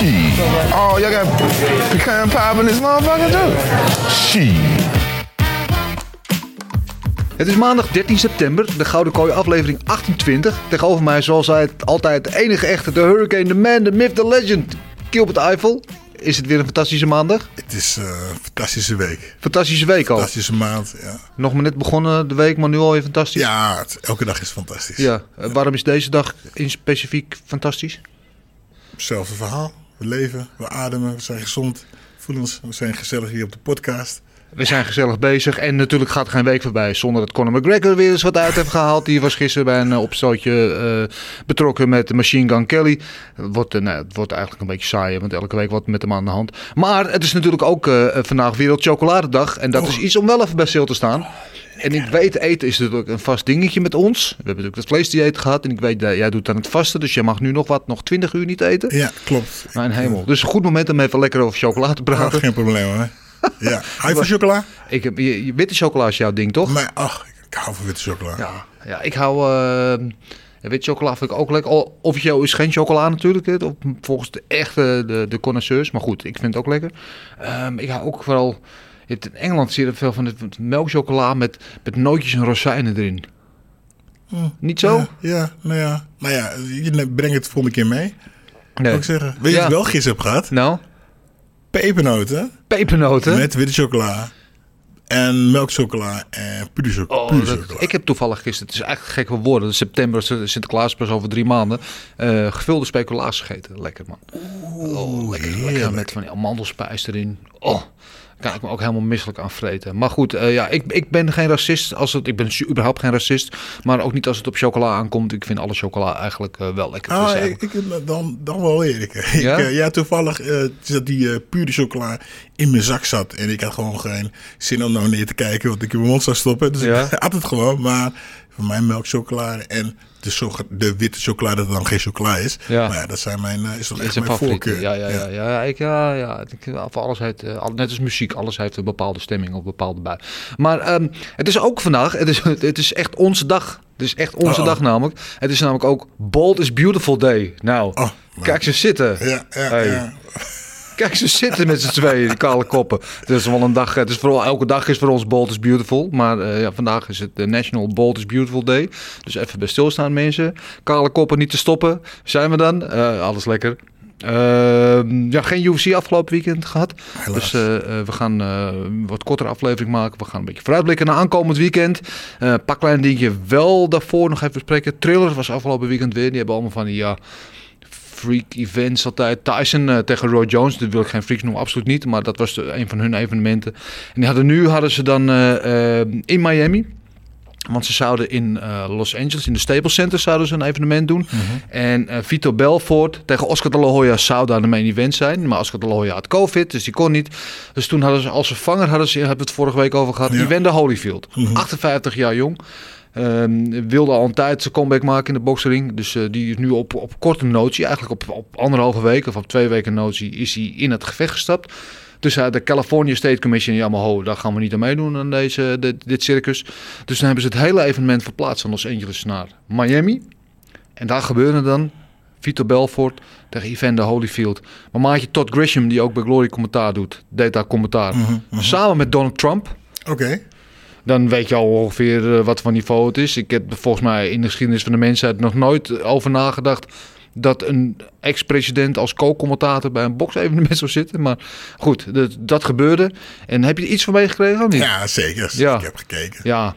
Oh, y'all got pecan pie in this motherfucker too? Shit. Het is maandag 13 september, de Gouden Kooi aflevering 28. Tegenover mij, zoals hij het altijd, de enige echte, de Hurricane, de man, de myth, de legend. Gilbert Eiffel. Is het weer een fantastische maandag? Het is eh, een fantastische week. Fantastische week al. Fantastische maand, ja. Nog maar net begonnen de week, maar nu al weer fantastisch. Ja, het- elke dag is fantastisch. Ja, eh, waarom is deze dag in specifiek fantastisch? Hetzelfde verhaal. We leven, we ademen, we zijn gezond. Voelen ons, we zijn gezellig hier op de podcast. We zijn gezellig bezig en natuurlijk gaat er geen week voorbij zonder dat Conor McGregor weer eens wat uit heeft gehaald. Die was gisteren bij een eh, opstootje eh, betrokken met Machine Gun Kelly. Het wordt, nou, het wordt eigenlijk een beetje saai, want elke week wat met hem aan de hand. Maar het is natuurlijk ook vandaag Wereld Chocoladedag en dat is iets om wel even bij stil te staan. En ik weet, eten is natuurlijk een vast dingetje met ons. We hebben natuurlijk het vleesdieet gehad en ik weet, dat jij doet aan het vasten. Dus jij mag nu nog wat, nog 20 uur niet eten. Ja, klopt. Mijn hemel. Dus een goed moment om even lekker over chocolade te praten. geen probleem hoor. Ja, hou je van chocola? Ik heb, je, witte chocola is jouw ding, toch? Maar, ach, ik hou van witte chocola. Ja, ja ik hou. eh wit chocola vind ik ook lekker. Officieel is geen chocola natuurlijk. hè, Volgens de echte de, de connoisseurs. Maar goed, ik vind het ook lekker. Ehm, ik hou ook vooral. In Engeland zie je veel van het melkchocola met, met nootjes en rozijnen erin. Niet zo? Ja, ja, nou ja. Nou ja, je brengt het volgende keer mee. Nee. Zou ik zeggen. Weet je Ja. wat ik wel gisteren heb gehad? Nou, Pepernoten pepernoten. met witte chocola. En melkchocola en puur Oh, puur dat- chocola. ik heb toevallig gisteren, het is eigenlijk gek voor woorden, september, Sinterklaas pas over drie maanden, eh, gevulde speculaas gegeten. Lekker man. oh, lekker, lekker met van die amandelspijs erin. Oh, kan ik me ook helemaal misselijk aan vreten. Maar goed, eh, ja, ik, ik ben geen racist. Als het, ik ben überhaupt geen racist, maar ook niet als het op chocola aankomt. Ik vind alle chocola eigenlijk eh, wel lekker. Ah, ik, eigenlijk- ik, dan, dan wel weer. Ik, Ja? Ik, ja, toevallig eh, zat die pure chocola in mijn zak zat. En ik had gewoon geen zin om naar neer te kijken wat ik in mijn mond zou stoppen. Dus Ja? ik had het gewoon. Maar voor mij melkchocolade en de, de witte chocolade dat dan geen chocola is. Ja. Maar ja, dat zijn mijn, eh, is toch echt mijn favoriet. voorkeur. Ja, ja, ja, ja, ik, ja, ja. Ik, alles heeft, eh, net als muziek, alles heeft een bepaalde stemming of een bepaalde bui. Maar ehm, het is ook vandaag, het is, het is echt onze dag. Het is echt onze dag namelijk. Het is namelijk ook Bold is Beautiful Day. Nou, Oh, kijk ze zitten. Ja, ja, Hey. ja. Kijk ze zitten met z'n tweeën, die kale koppen. Het is wel een dag, het is vooral, elke dag is voor ons Bold is Beautiful. Maar eh, ja, vandaag is het de National Bold is Beautiful Day. Dus even bij stilstaan mensen. Kale koppen niet te stoppen. Zijn we dan? Eh, alles lekker. Ehm, ja, geen UFC afgelopen weekend gehad. Helaas. Dus eh, we gaan een wat kortere aflevering maken. We gaan een beetje vooruitblikken naar aankomend weekend. Eh pak klein dingetje wel daarvoor nog even bespreken. Thriller was afgelopen weekend weer. Die hebben allemaal van die ja, freak events altijd. Tyson eh, tegen Roy Jones. Dat wil ik geen freaks noemen, absoluut niet. Maar dat was de, een van hun evenementen. En die hadden nu hadden ze dan eh, eh, in Miami. Want ze zouden in Los Angeles, in de Staples Center, zouden ze een evenement doen. En eh, Vito Belfort tegen Oscar de la Hoya zou daar de main event zijn. Maar Oscar de la Hoya had COVID, dus die kon niet. Dus toen hadden ze als vervanger, hadden ze, hebben we het vorige week over gehad, Ja. Evander Holyfield. 58 jaar jong. Ehm, wilde al een tijd zijn comeback maken in de boxering. Dus eh, die is nu op, op korte notie, eigenlijk op, op anderhalve week of op twee weken notie, is hij in het gevecht gestapt. Dus hij de California State Commission, ja maar ho, daar gaan we niet aan meedoen aan deze, dit, dit circus. Dus dan hebben ze het hele evenement verplaatst van Los Angeles naar Miami. En daar gebeurde dan Vito Belfort tegen Evander Holyfield. Maar maatje Todd Grisham, die ook bij Glory commentaar doet, deed daar commentaar. Samen met Donald Trump. Oké. Dan weet je al ongeveer eh, wat voor niveau het is. Ik heb volgens mij in de geschiedenis van de mensheid nog nooit over nagedacht dat een ex-president als co-commentator bij een boksevenement zou zitten. Maar goed, dat, dat gebeurde. En heb je er iets van meegekregen of niet? Ja, zeker. Ja. Ik heb gekeken. Ja.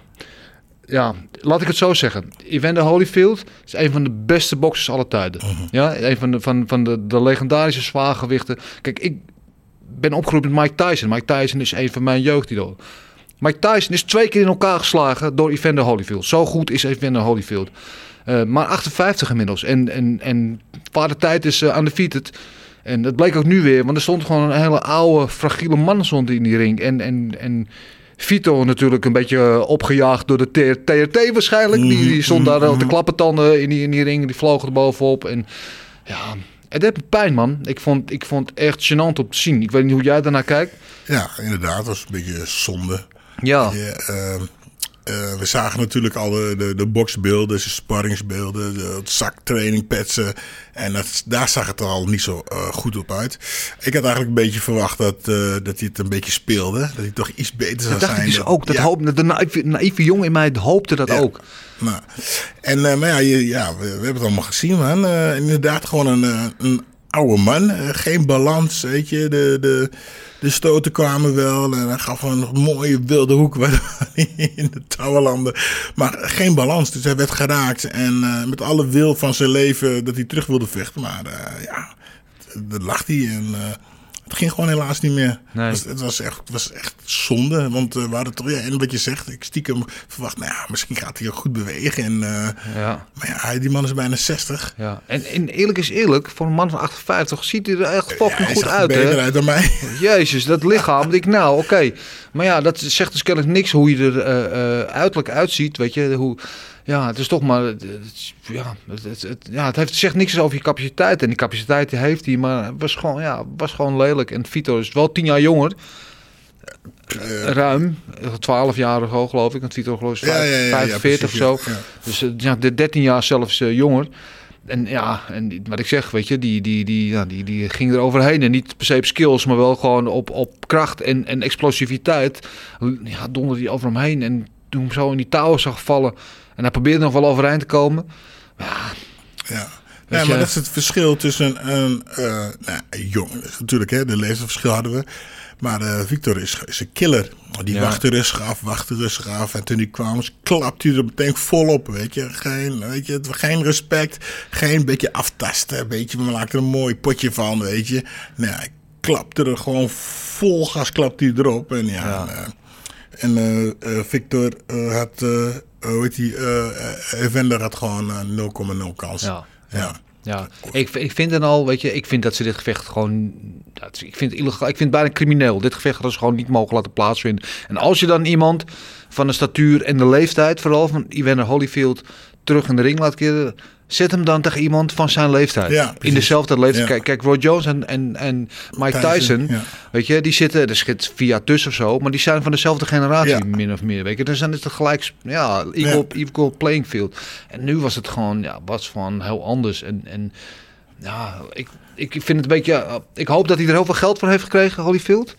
Ja, laat ik het zo zeggen. Evander Holyfield is een van de beste boxers aller tijden. Ja, een van de, van, van de, de legendarische zwaargewichten. Kijk, ik ben opgeroepen met Mike Tyson. Mike Tyson is een van mijn jeugdidolen. Mike Tyson is twee keer in elkaar geslagen door Evander Holyfield. Zo goed is Evander Holyfield. Eh, maar 58 inmiddels. En, en, en vader tijd is uh, undefeated. En dat bleek ook nu weer, want er stond gewoon een hele oude, fragiele man stond in die ring. En, en, en Vito natuurlijk een beetje opgejaagd door de TRT waarschijnlijk. Die, die stond daar de klappentanden in die, in die ring, die vloog er bovenop. En ja, het deed me pijn, man. Ik vond, ik vond het echt gênant om te zien. Ik weet niet hoe jij daarnaar kijkt. Ja, inderdaad. Het was een beetje zonde. Ja. Uh, uh, we zagen natuurlijk al de, de, de boxbeelden, de sparringsbeelden, de zaktrainingpetsen. En dat, daar zag het er al niet zo uh, goed op uit. Ik had eigenlijk een beetje verwacht dat, uh, dat hij het een beetje speelde. Dat hij toch iets beter zou dat dacht zijn. Ik dus ook. Dat ja. hoop, de naïeve, naïeve jongen in mij hoopte dat ja. ook. Nou, en maar ja, je, ja we, we, hebben het allemaal gezien, man. inderdaad, gewoon een, een oude man. geen balans, weet je. De, de, de stoten kwamen wel en hij gaf een mooie wilde hoek in de touwenlanden. Maar geen balans, dus hij werd geraakt. En uh, met alle wil van zijn leven dat hij terug wilde vechten. Maar uh, ja, dat lag hij en uh, het ging gewoon helaas niet meer. Nee. Het, was, het, was echt, het was echt zonde, want we hadden toch, ja, en wat je zegt, ik stiekem verwacht, nou ja, misschien gaat hij ook goed bewegen. En, ja. Maar ja, die man is bijna 60. Ja. En, en eerlijk is eerlijk, voor een man van 58 ziet hij er echt fucking ja, goed uit. beter hè? uit dan mij. Jezus, dat lichaam. ik, nou, oké. Okay. Maar ja, dat zegt dus kennelijk niks hoe je er uh, uh, uiterlijk uitziet. Weet je, hoe. Ja, het is toch maar. Het, ja, het, het, ja, het heeft, zegt niks over je capaciteit. En die capaciteit heeft hij, maar het was gewoon, ja, was gewoon lelijk. En Vito is wel tien jaar jonger. Uh, Ruim, 12 jaar of geloof ik. Want Vito geloof ik is Ja, ja, ja, ja, 45 precies, of zo. Dus uh, ja, de 13 jaar zelfs uh, jonger. En ja, en wat ik zeg, weet je, die, die, die, ja, die, die ging er overheen. En niet per se op skills, maar wel gewoon op, op kracht en, en explosiviteit. Ja, donderde die over hem heen. En toen hem zo in die touwen zag vallen. En hij probeerde nog wel overeind te komen. Ja, Ja. Ja, maar dat is het verschil tussen een uh, nou, jong, natuurlijk, hè, de leeftijdsverschil hadden we. Maar uh, Victor is, is een killer. Die Ja. wachtte rustig af, wachtte rustig af. En toen hij kwam, klapt hij er meteen volop. Weet je, geen, weet je, geen respect, geen beetje aftasten. Weet je, we maakten er een mooi potje van, weet je. Nee, hij klapte er gewoon vol gas, klapte hij erop. En ja, Ja. en, uh, en uh, uh, Victor uh, had, hoe heet die, uh, Evander had gewoon uh, 0,0 kans. Ja. ja. Ja, ik, ik vind dan al, weet je, ik vind dat ze dit gevecht gewoon, dat, ik vind het illegaal, ik vind het bijna crimineel. Dit gevecht ze gewoon niet mogen laten plaatsvinden. En als je dan iemand van de statuur en de leeftijd, vooral van Evander Holyfield, terug in de ring laat keren, zet hem dan tegen iemand van zijn leeftijd. Ja, in dezelfde leeftijd. Ja. Kijk, kijk, Roy Jones en, en, en Mike Tyson, weet je, die zitten, er zit via tussen of zo, maar die zijn van dezelfde generatie, min of meer. Weet je, dus dan is het gelijk, ja, equal, equal playing field. En nu was het gewoon, ja, was van heel anders. En, en ja, ik, ik vind het een beetje. Ik hoop dat hij er heel veel geld voor heeft gekregen, Holyfield.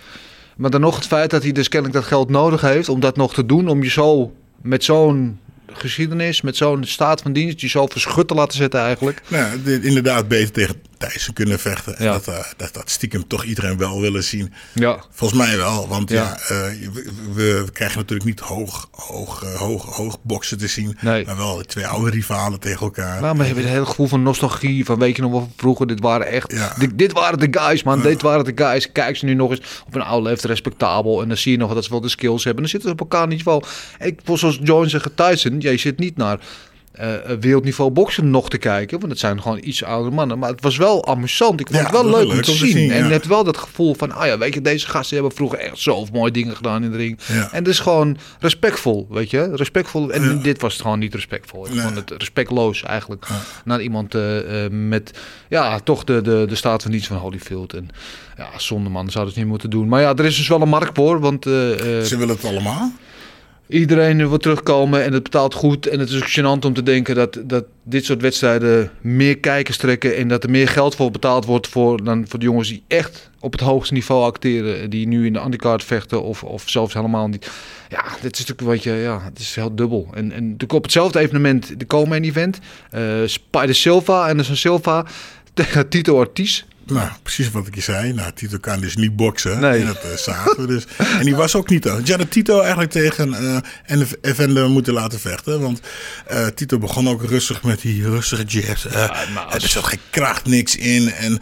Maar dan nog het feit dat hij dus kennelijk dat geld nodig heeft om dat nog te doen. Om je zo met zo'n geschiedenis, met zo'n staat van dienst, je zo verschut te laten zetten eigenlijk. Nou, inderdaad beter tegen Thijssen kunnen vechten. En Ja. Dat, uh, dat, dat stiekem toch iedereen wel willen zien. Ja. Volgens mij wel, want ja, Ja. uh, we, krijgen natuurlijk niet hoog, hoog, uh, hoog, hoog boksen te zien. Nee. Maar wel twee oude rivalen tegen elkaar. Nou, maar we hebben het hele gevoel van nostalgie. Van weet je nog wel vroeger, dit waren echt. Ja. Dit, dit waren de guys, man. Dit waren de guys. Kijk ze nu nog eens op een oude leeftijd respectabel. En dan zie je nog dat ze wel de skills hebben. En dan zitten ze op elkaar niveau. Ik, zoals Jones en Tyson, jij zit niet naar eh, wereldniveau boksen nog te kijken. Want het zijn gewoon iets oudere mannen. Maar het was wel amusant. Ik vond Ja, het wel leuk leuk om te om te zien. zien, En ja. je hebt wel dat gevoel van, ah ja, weet je, deze gasten hebben vroeger echt zo mooie dingen gedaan in de ring. Ja. En het is gewoon respectvol, weet je. Respectvol. En dit was het gewoon niet respectvol. Ik Nee. vond het respectloos eigenlijk. Naar iemand eh, eh, met, ja, toch de, de, de staat van dienst van Holyfield. En ja, zonder man zou het niet moeten doen. Maar ja, er is dus wel een markt voor. Want eh, eh, Ze willen het allemaal. Iedereen wil terugkomen en het betaalt goed. En het is gênant om te denken dat, dat dit soort wedstrijden meer kijkers trekken. En dat er meer geld voor betaald wordt voor, dan voor de jongens die echt op het hoogste niveau acteren. Die nu in de undercard vechten of, of zelfs helemaal niet. Ja, dit is natuurlijk een beetje, ja, het is heel dubbel. En, en natuurlijk op hetzelfde evenement, de Komen event. eh Spider Silva, Anderson Silva tegen Tito Ortiz. Nou, precies wat ik je zei. Nou, Tito kan dus niet boksen. Nee. En dat uh, zagen we dus. En die was ook niet. Ze hadden Tito eigenlijk tegen uh, en Evander moeten laten vechten. Want uh, Tito begon ook rustig met die rustige jabs. Ja, als- Er zat geen kracht, niks in. En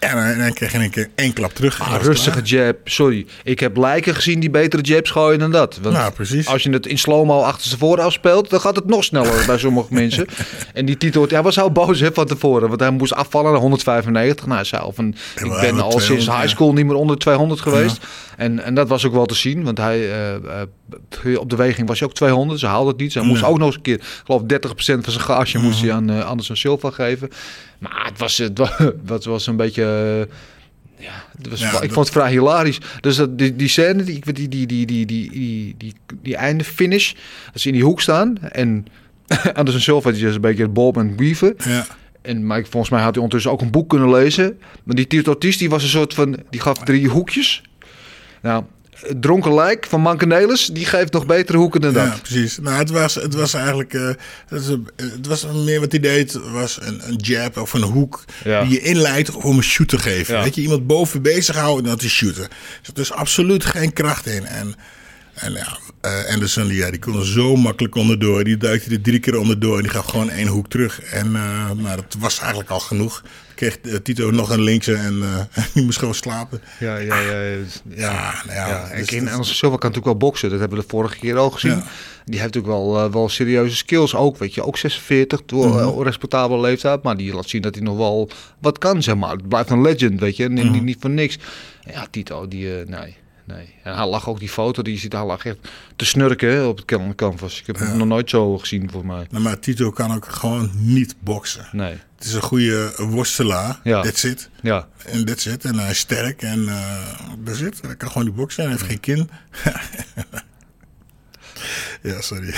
En, dan- en dan krijg je in één keer één klap terug. en Ah, rustige jab. Sorry. Ik heb lijken gezien die betere jabs gooien dan dat. Want Nou, precies. Als je het in slow-mo achter ze voor afspeelt, dan gaat het nog sneller bij sommige mensen. En die titel, hij was al boos hè, van tevoren. Want hij moest afvallen naar 195. Nou, al van, ik ben al sinds 200, high school niet meer onder 200 geweest. En, en dat was ook wel te zien. Want hij, eh, eh, op de weging was hij ook 200. Ze haalde het niet. Ze moest ook nog eens een keer, ik geloof 30% van zijn gage moest hij aan eh, Anderson Silva geven. Maar het was, het was, het was een beetje... eh, ja, het was, Ja, ik dat- vond het vrij hilarisch. Dus dat, die, die scène, die, die, die, die, die, die, die, die, einde finish, als ze in die hoek staan en Anderson Silva die is een beetje bob en weaven. Ja. En ik- volgens mij had hij ondertussen ook een boek kunnen lezen. Maar die Tito die was een soort van, die gaf drie hoekjes. Nou, het dronken lijk van Mankenelis, die geeft nog betere hoeken dan dat. Ja, precies. Nou, het was, het was eigenlijk. eh, het, is een- het was meer wat hij deed. was een, een jab of een hoek. Ja. die je inleidt om een shoot te geven. Ja. Weet je, iemand boven bezig houden en dat is shooten. Dus er is absoluut geen kracht in. En, en ja, eh, Anderson, die, ja, die kon er zo makkelijk onderdoor. Die duikte er drie keer onderdoor en die gaf gewoon één hoek terug. En uh, nou, dat was eigenlijk al genoeg. Kreeg uh, Tito nog een linkse en uh, die moest gewoon slapen. Ja, ja, ja. Ja, ja, nou ja, ja. En dus Anderson Silva kan natuurlijk wel boksen. Dat hebben we de vorige keer al gezien. Ja. Die heeft natuurlijk wel, eh, wel serieuze skills ook. Weet je, ook 46, door Mhm. een respectabele leeftijd. Maar die laat zien dat hij nog wel wat kan, zeg maar. Het blijft een legend, weet je. En Mhm. niet, niet voor niks. Ja, Tito, die, eh, nee. Nee. En hij lag ook die foto, die ziet hij lag echt te snurken op het can- canvas. Ik heb hem nog nooit zo gezien voor mij. Nou, maar Tito kan ook gewoon niet boksen. Nee. Het is een goede worstelaar. Ja. That's it. Ja. En that's it. En hij is sterk en uh, that's it. Hij kan gewoon die boksen. Hij heeft geen kin. ja, sorry.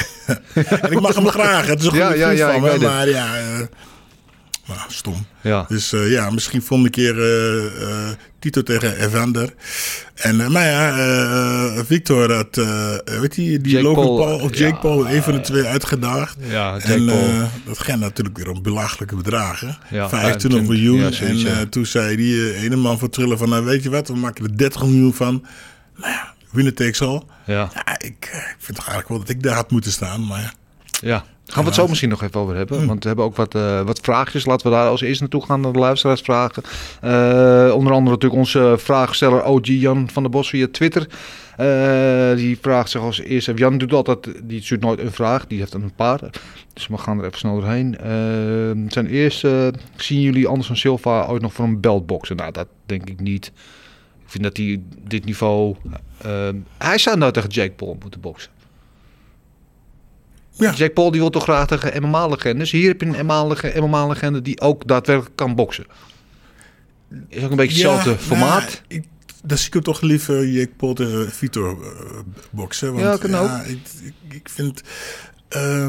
en ik mag hem graag. Het is een goede ja, van me. het. Maar ja, uh, nou, stom. Ja. Dus uh, ja, misschien volgende keer uh, Tito tegen Evander. En, maar ja, Victor had, weet je, die Jake Logan Paul, Paul, of Jake ja, Paul, een van de twee uitgedaagd. Ja, Jake en Paul. dat ging natuurlijk weer om belachelijke bedragen. Ja, 25 25, miljoen. en toen zei die ene man van Trillen van, nou weet je wat, we maken er 30 miljoen van. Nou ja, winner takes all. Ja. Ja, ik, eh, ik vind toch eigenlijk wel dat ik daar had moeten staan, maar ja. Gaan we het zo misschien nog even over hebben. Want we hebben ook wat, uh, wat vraagjes. Laten we daar als eerst naartoe gaan naar de luisteraarsvragen. Uh, onder andere natuurlijk onze vraagsteller OG Jan van der Bos via Twitter. Uh, die vraagt zich als eerste. Jan doet altijd, die stuurt nooit een vraag. Die heeft een paar. Dus we gaan er even snel doorheen. Ten eerste, zien jullie Anderson Silva ooit nog voor een belt boksen? Nou, dat denk ik niet. Ik vind dat hij dit niveau... Hij zou nou tegen Jake Paul moeten boksen. Ja. Jack Paul die wil toch graag tegen MMA-legendes. Hier heb je een MMA-legende die ook daadwerkelijk kan boksen. Is ook een beetje hetzelfde Ja, formaat. nou, ik, dan zie ik hem toch liever Jake Paul tegen Vitor uh, boksen. Want, Ja, kan ook. Ik, ik, vind uh,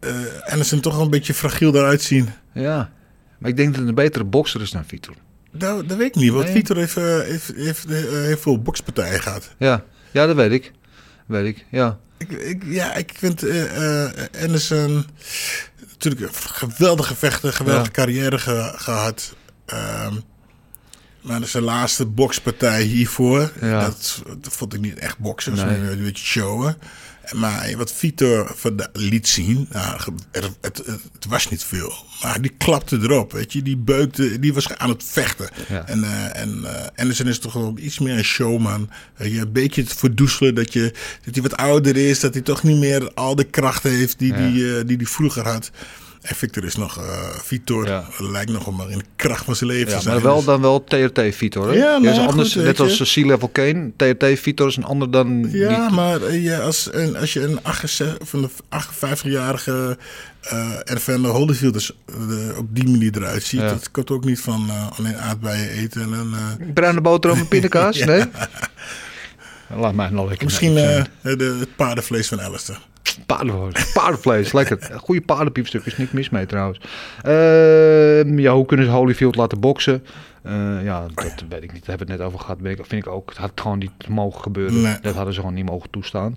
uh, Anderson toch wel een beetje fragiel eruit zien. Ja, maar ik denk dat het een betere bokser is dan Vitor. Nou, dat weet ik niet, want Nee. Vitor heeft, heeft, heeft, heeft veel bokspartijen gehad. Ja, ja dat weet ik. Weet ik, ja. Ik, ik, ja, ik vind uh, Anderson natuurlijk een geweldige vechter, geweldige Ja. carrière ge, gehad. Um, maar zijn laatste bokspartij hiervoor, Ja. dat, dat vond ik niet echt boksen, Nee. nee. een beetje showen. Maar wat Vitor liet zien, nou, het, het, het was niet veel. Maar die klapte erop, weet je. Die beukte, die was aan het vechten. Ja. En, uh, en uh, Anderson is toch wel iets meer een showman. Uh, je een beetje het verdoezelen dat, je, dat hij wat ouder is. Dat hij toch niet meer al de kracht heeft die hij die, die, die vroeger had. En Victor is nog, uh, Vitor Ja. lijkt nog maar in de kracht van zijn leven ja te zijn. maar wel Dus- dan wel TRT Vitor. Hè? Ja, nou is anders, goed, net als je. Sea Level Kane. TRT Vitor is een ander dan... Ja, maar uh, ja, als, een, als je een 68 van de 58-jarige uh, Holyfield dus, uh, op die manier eruit ziet, dat komt ook niet van uh, alleen aardbeien eten. En, uh, Bruine boterham en pindakaas, nee? Laat mij nou lekker misschien de, het paardenvlees van Alistair. Paarden, paardenvlees, lekker. Goede paardenpiepstukjes, niks mis mee trouwens. Uh, ja, hoe kunnen ze Holyfield laten boksen? Uh, ja, dat weet ik niet. Daar hebben we het net over gehad. Ben ik, vind ik ook. Het had gewoon niet mogen gebeuren. Nee. Dat hadden ze gewoon niet mogen toestaan.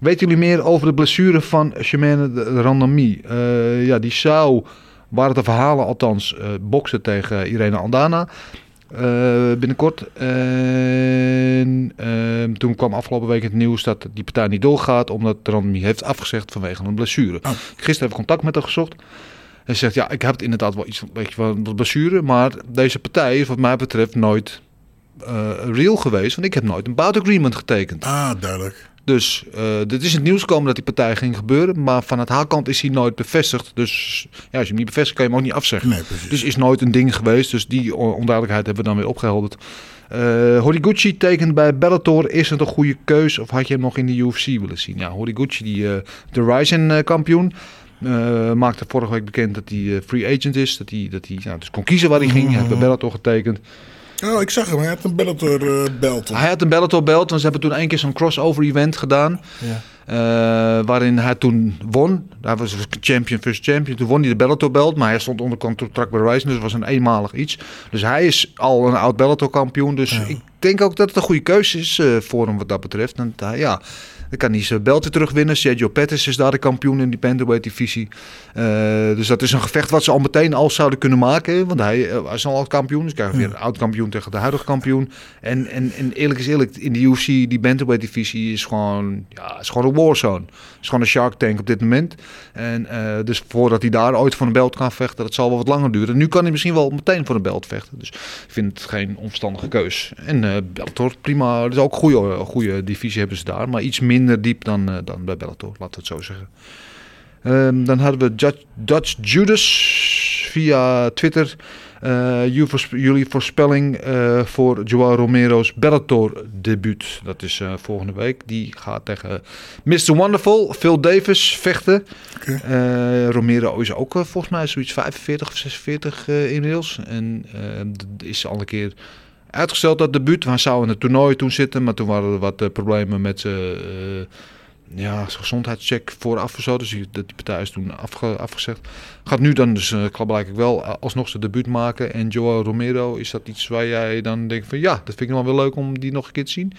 Weten jullie meer over de blessure van Chimène de Randami? Uh, ja, die zou, waren de verhalen althans, uh, boksen tegen Irene Aldana. Uh, binnenkort. En uh, toen kwam afgelopen week het nieuws dat die partij niet doorgaat. Omdat Randami heeft afgezegd vanwege een blessure. Oh. Gisteren heb ik contact met haar gezocht. Hij zegt, ja, ik heb het inderdaad wel iets weet je, wel, wat blessure. Maar deze partij is wat mij betreft nooit eh, real geweest. Want ik heb nooit een bout agreement getekend. Ah, duidelijk. Dus eh dit is in het nieuws gekomen dat die partij ging gebeuren. Maar van het haar-kant is hij nooit bevestigd. Dus ja, als je hem niet bevestigt, kan je hem ook niet afzeggen. Nee. Dus is nooit een ding geweest. Dus die on- onduidelijkheid hebben we dan weer opgehelderd. Eh Horiguchi tekent bij Bellator. Is het een goede keus of had je hem nog in de UFC willen zien? Ja, Horiguchi, die, eh, de Ryzen kampioen. eh, maakte vorige week bekend dat hij free agent is. Dat hij, dat hij nou, dus kon kiezen waar hij ging. Hij heeft bij Bellator getekend. Oh, ik zag hem. Hij had een Bellator eh, belt. Hij had een Bellator belt, want ze hebben toen één keer zo'n crossover event gedaan. Eh, waarin hij toen won. Hij was dus champion first champion. Toen won hij de Bellator belt, maar hij stond onder contract bij Ryzen. Dus het was een eenmalig iets. Dus hij is al een oud Bellator kampioen. Dus ik denk ook dat het een goede keuze is eh, voor hem wat dat betreft. En ja, dan kan hij zijn beltje terugwinnen. Sergio Pettis is daar de kampioen in die bantamweight divisie. Eh, dus dat is een gevecht wat ze al meteen al zouden kunnen maken. Want hij, hij is al oud kampioen. Dus krijgen we weer een oud kampioen tegen de huidige kampioen. En, en, en eerlijk is eerlijk, in de UFC, die bantamweight divisie is gewoon, ja, is gewoon een warzone. Het is gewoon een shark tank op dit moment. En eh, dus voordat hij daar ooit voor een belt kan vechten, dat zal wel wat langer duren. Nu kan hij misschien wel meteen voor een belt vechten. Dus ik vind het geen onverstandige keus. En eh Bellator, prima. Dat is ook een goede, goede divisie hebben ze daar. Maar iets minder diep dan, eh, dan bij Bellator, laten we het zo zeggen. Ehm, dan hadden we Dutch, Dutch Judas via Twitter. Eh, jullie voorsp- jullie voorspelling eh, voor Joao Romero's Bellator debuut. Dat is volgende week. Die gaat tegen Mr. Wonderful, Phil Davis vechten. Romero is ook volgens mij zoiets 45 of 46 eh, inmiddels. En is al een keer uitgesteld dat debuut. Hij zou in het toernooi toen zitten, maar toen waren er wat eh, problemen met zijn eh, ja, zijn gezondheidscheck vooraf of zo. Dus die, die partij is toen afge, afgezegd. Gaat nu dan dus blijkbaar wel eh, alsnog zijn debuut maken. En Joao Romero, is dat iets waar jij dan denkt van ja, dat vind ik nog wel leuk om die nog een keer te zien?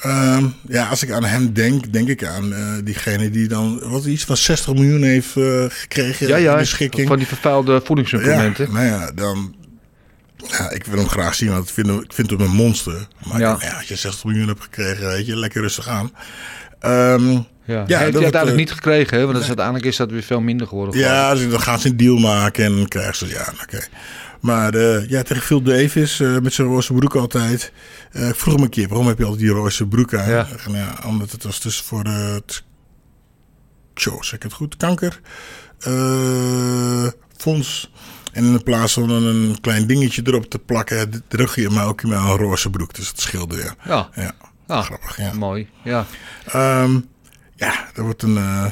Ehm, ja, als ik aan hem denk, denk ik aan diegene die dan wat iets van 60 miljoen heeft gekregen Ja, ja, in de schikking. van die vervuilde voedingssupplementen. Ja, nou ja, dan. Ja, ik wil hem graag zien, want ik vind hem, ik vind hem een monster. Maar Ja. als je 60 miljoen hebt gekregen, weet je, lekker rustig aan. Ehm, Ja, Ja, heeft hij uiteindelijk niet gekregen, hè? want dus uiteindelijk is dat weer veel minder geworden. ja, dus dan gaan ze een deal maken en dan krijgen ze, ja, oké. Maar eh, ja, tegen Phil Davis eh, met zijn roze broek altijd. Eh, ik vroeg hem een keer, waarom heb je altijd die roze broek aan? Ja. En ja, omdat het was dus voor het... Zo, zeg ik het goed? Kanker. fonds. En in plaats van een klein dingetje erop te plakken, drug je maar ook maar een roze broek. Dus het scheelde weer. Ja, Ja, Ah, grappig. Ja, mooi. Ja. Ehm, ja dat wordt een. eh,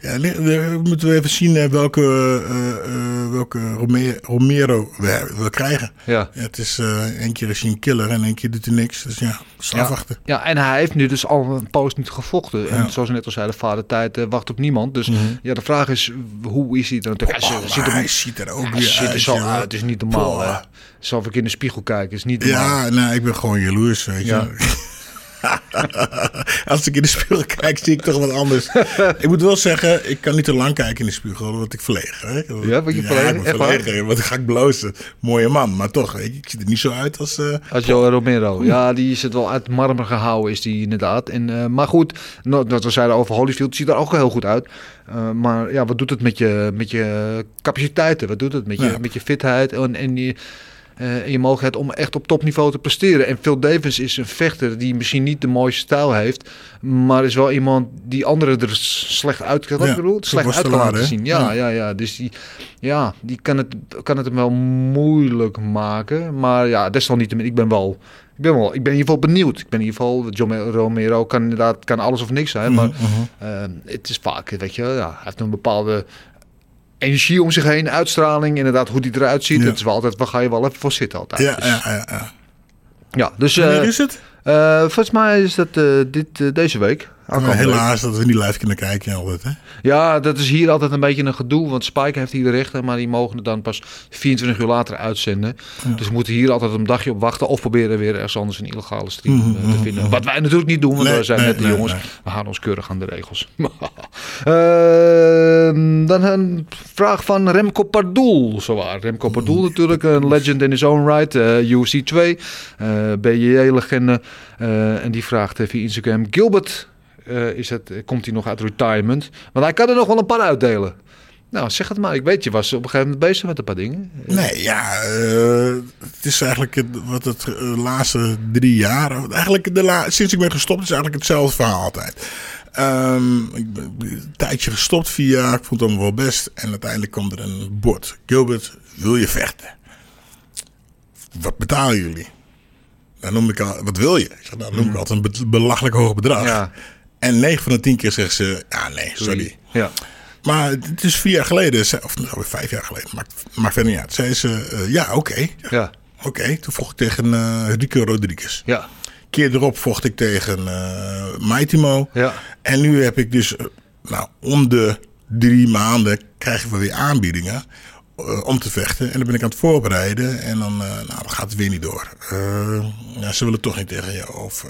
ja, eh, moeten we even zien eh, welke, eh, eh, welke Rome- Romero we, we krijgen. Ja. Ja, het is eh één keer is hij een killer en één keer doet hij niks. Dus ja, dus Ja. afwachten. ja, en hij heeft nu dus al een poos niet gevochten. En Ja. zoals we net al zeiden, vader tijd wacht op niemand. Dus ja, de vraag is, hoe is hij dan? Hij, Oh, maar ziet er, hij ziet er ook hij weer er uit. zo uit. Het is niet normaal. Hè? Zal ik in de spiegel kijken? is niet normaal. Ja, nou, ik ben gewoon jaloers, weet je. Als ik in de spiegel kijk, zie ik toch wat anders. ik moet wel zeggen, ik kan niet te lang kijken in de spiegel, want ik verleeg. Hè? Ja, word je verlegen? ik verlegen, want ga ik blozen. Mooie man, maar toch, je, ik zie er niet zo uit als... eh, Als Joe Romero. Ja, die is het wel uit marmer gehouden, is die inderdaad. En, eh, maar goed, nou, dat we zeiden over Holyfield, ziet er ook heel goed uit. Eh, maar ja, wat doet het met je, met je capaciteiten? Wat doet het met je, Ja. met je fitheid en, en, je, en je mogelijkheid om echt op topniveau te presteren? En Phil Davis is een vechter die misschien niet de mooiste stijl heeft, maar is wel iemand die anderen er slecht uit kan, Ja, bedoel, slecht uit kan laten zien. Ja, Ja. ja, ja. Dus die, ja, die kan het, kan het hem wel moeilijk maken. Maar ja, desalniettemin, ik ben wel... Ik ben, wel, ik ben in ieder geval benieuwd. Ik ben in ieder geval, John Romero kan inderdaad kan alles of niks zijn. Maar eh, het is vaak, weet je, ja, hij heeft een bepaalde energie om zich heen, uitstraling, inderdaad, hoe die eruit ziet. Het is wel altijd, waar ga je wel even voor zitten altijd. ja, Dus, ja, ja, ja. ja, dus Wanneer eh, is het? eh, volgens mij is dat eh, dit, deze week. Helaas dat we niet live kunnen kijken altijd, hè? Ja, dat is hier altijd een beetje een gedoe. Want Spike heeft hier de rechten, maar die mogen het dan pas 24 uur later uitzenden. Dus we moeten hier altijd een dagje op wachten. Of proberen weer ergens anders een illegale stream eh, te vinden. Wat wij natuurlijk niet doen, want Nee, we zijn nee, net de nee, jongens. nee. We houden ons keurig aan de regels. Ehm, dan een vraag van Remco Pardoel. Zowaar. Remco Pardoel natuurlijk, een legend in his own right. eh UFC 2, eh BJJ-legende. Eh, en die vraagt via Instagram, Gilbert, eh, is het, komt hij nog uit retirement? Want hij kan er nog wel een paar uitdelen. Nou, zeg het maar. Ik weet, je was op een gegeven moment bezig met een paar dingen. Nee, ja, eh, het is eigenlijk het, wat het eh, laatste drie jaar, eigenlijk de la, sinds ik ben gestopt, is eigenlijk hetzelfde verhaal altijd. Ehm, ik ben een tijdje gestopt, vier jaar, ik vond het allemaal wel best. En uiteindelijk kwam er een bord. Gilbert, wil je vechten? Wat betalen jullie? Dan noem ik al, wat wil je? Ik zeg, dan noem ik altijd een be- belachelijk hoog bedrag. Ja. En 9 van de 10 keer zeggen ze, ja nee, sorry. Ja. Maar het is vier jaar geleden, of nou, vijf jaar geleden, maakt, maakt verder niet uit. Zei ze, eh, ja, oké. Ja. Oké, toen vocht ik tegen eh Rico Rodriguez. Ja. Keer erop vocht ik tegen eh Maitimo. Ja. En nu heb ik dus, nou, om de drie maanden krijgen we weer aanbiedingen om te vechten. En dan ben ik aan het voorbereiden. En dan, nou, dan gaat het weer niet door. Ja, ze willen toch niet tegen je. Of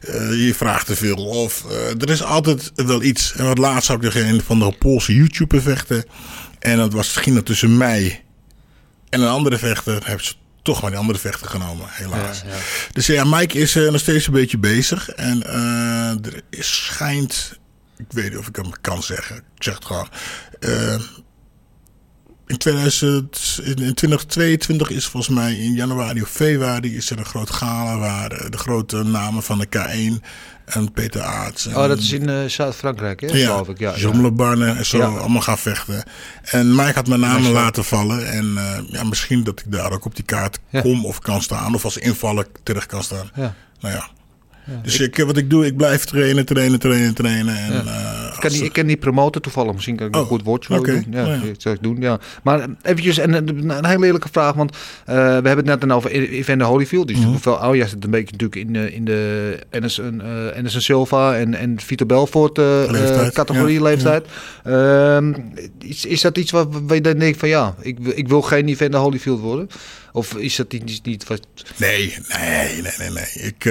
eh, je vraagt te veel. Of eh, er is altijd wel iets. En wat laatst zou ik tegen een van de Poolse YouTuber vechten. En dat was, ging dat tussen mij en een andere vechter. Hebben ze toch maar die andere vechter genomen, helaas. Ja, ja. Dus ja, Mike is eh, nog steeds een beetje bezig. En er is, schijnt, ik weet niet of ik hem kan zeggen. Ik zeg het gewoon. Eh, in, 2000, in 2022 is volgens mij in januari of februari is er een groot gala waar eh, de grote namen van de K1 en Peter Aarts. en- Oh, dat is in eh, Zuid-Frankrijk, hè? ja, geloof ik. Ja, Jean ja. En zo Ja. allemaal gaan vechten. En Mike had mijn naam laten vallen. En eh, ja, misschien dat ik daar ook op die kaart kom of kan staan. Of als invaller terecht kan staan. Ja. Nou ja. Dus ik, wat ik doe, ik blijf trainen, trainen, trainen, trainen. En, eh, Ik kan, die, ik ken die promoten toevallig. Misschien kan ik een Oh, goed woordje doen. Ja, ja. dat zou ik doen, ja. Maar eh, eventjes, en een, een hele eerlijke vraag. Want eh, we hebben het net dan over Evander Holyfield. Die is Mhm. natuurlijk veel ouder. Jij zit een beetje natuurlijk in, de- in de Anderson, eh Anderson Silva en, en Vito Belfort eh, eh, Leeftijd, categorie leeftijd. Ehm, is, is dat iets waar, waar je dan denkt van ja, ik, wil- ik wil geen Evander Holyfield worden? Of is dat niet, niet wat... Nee, nee, nee, nee, nee. Ik.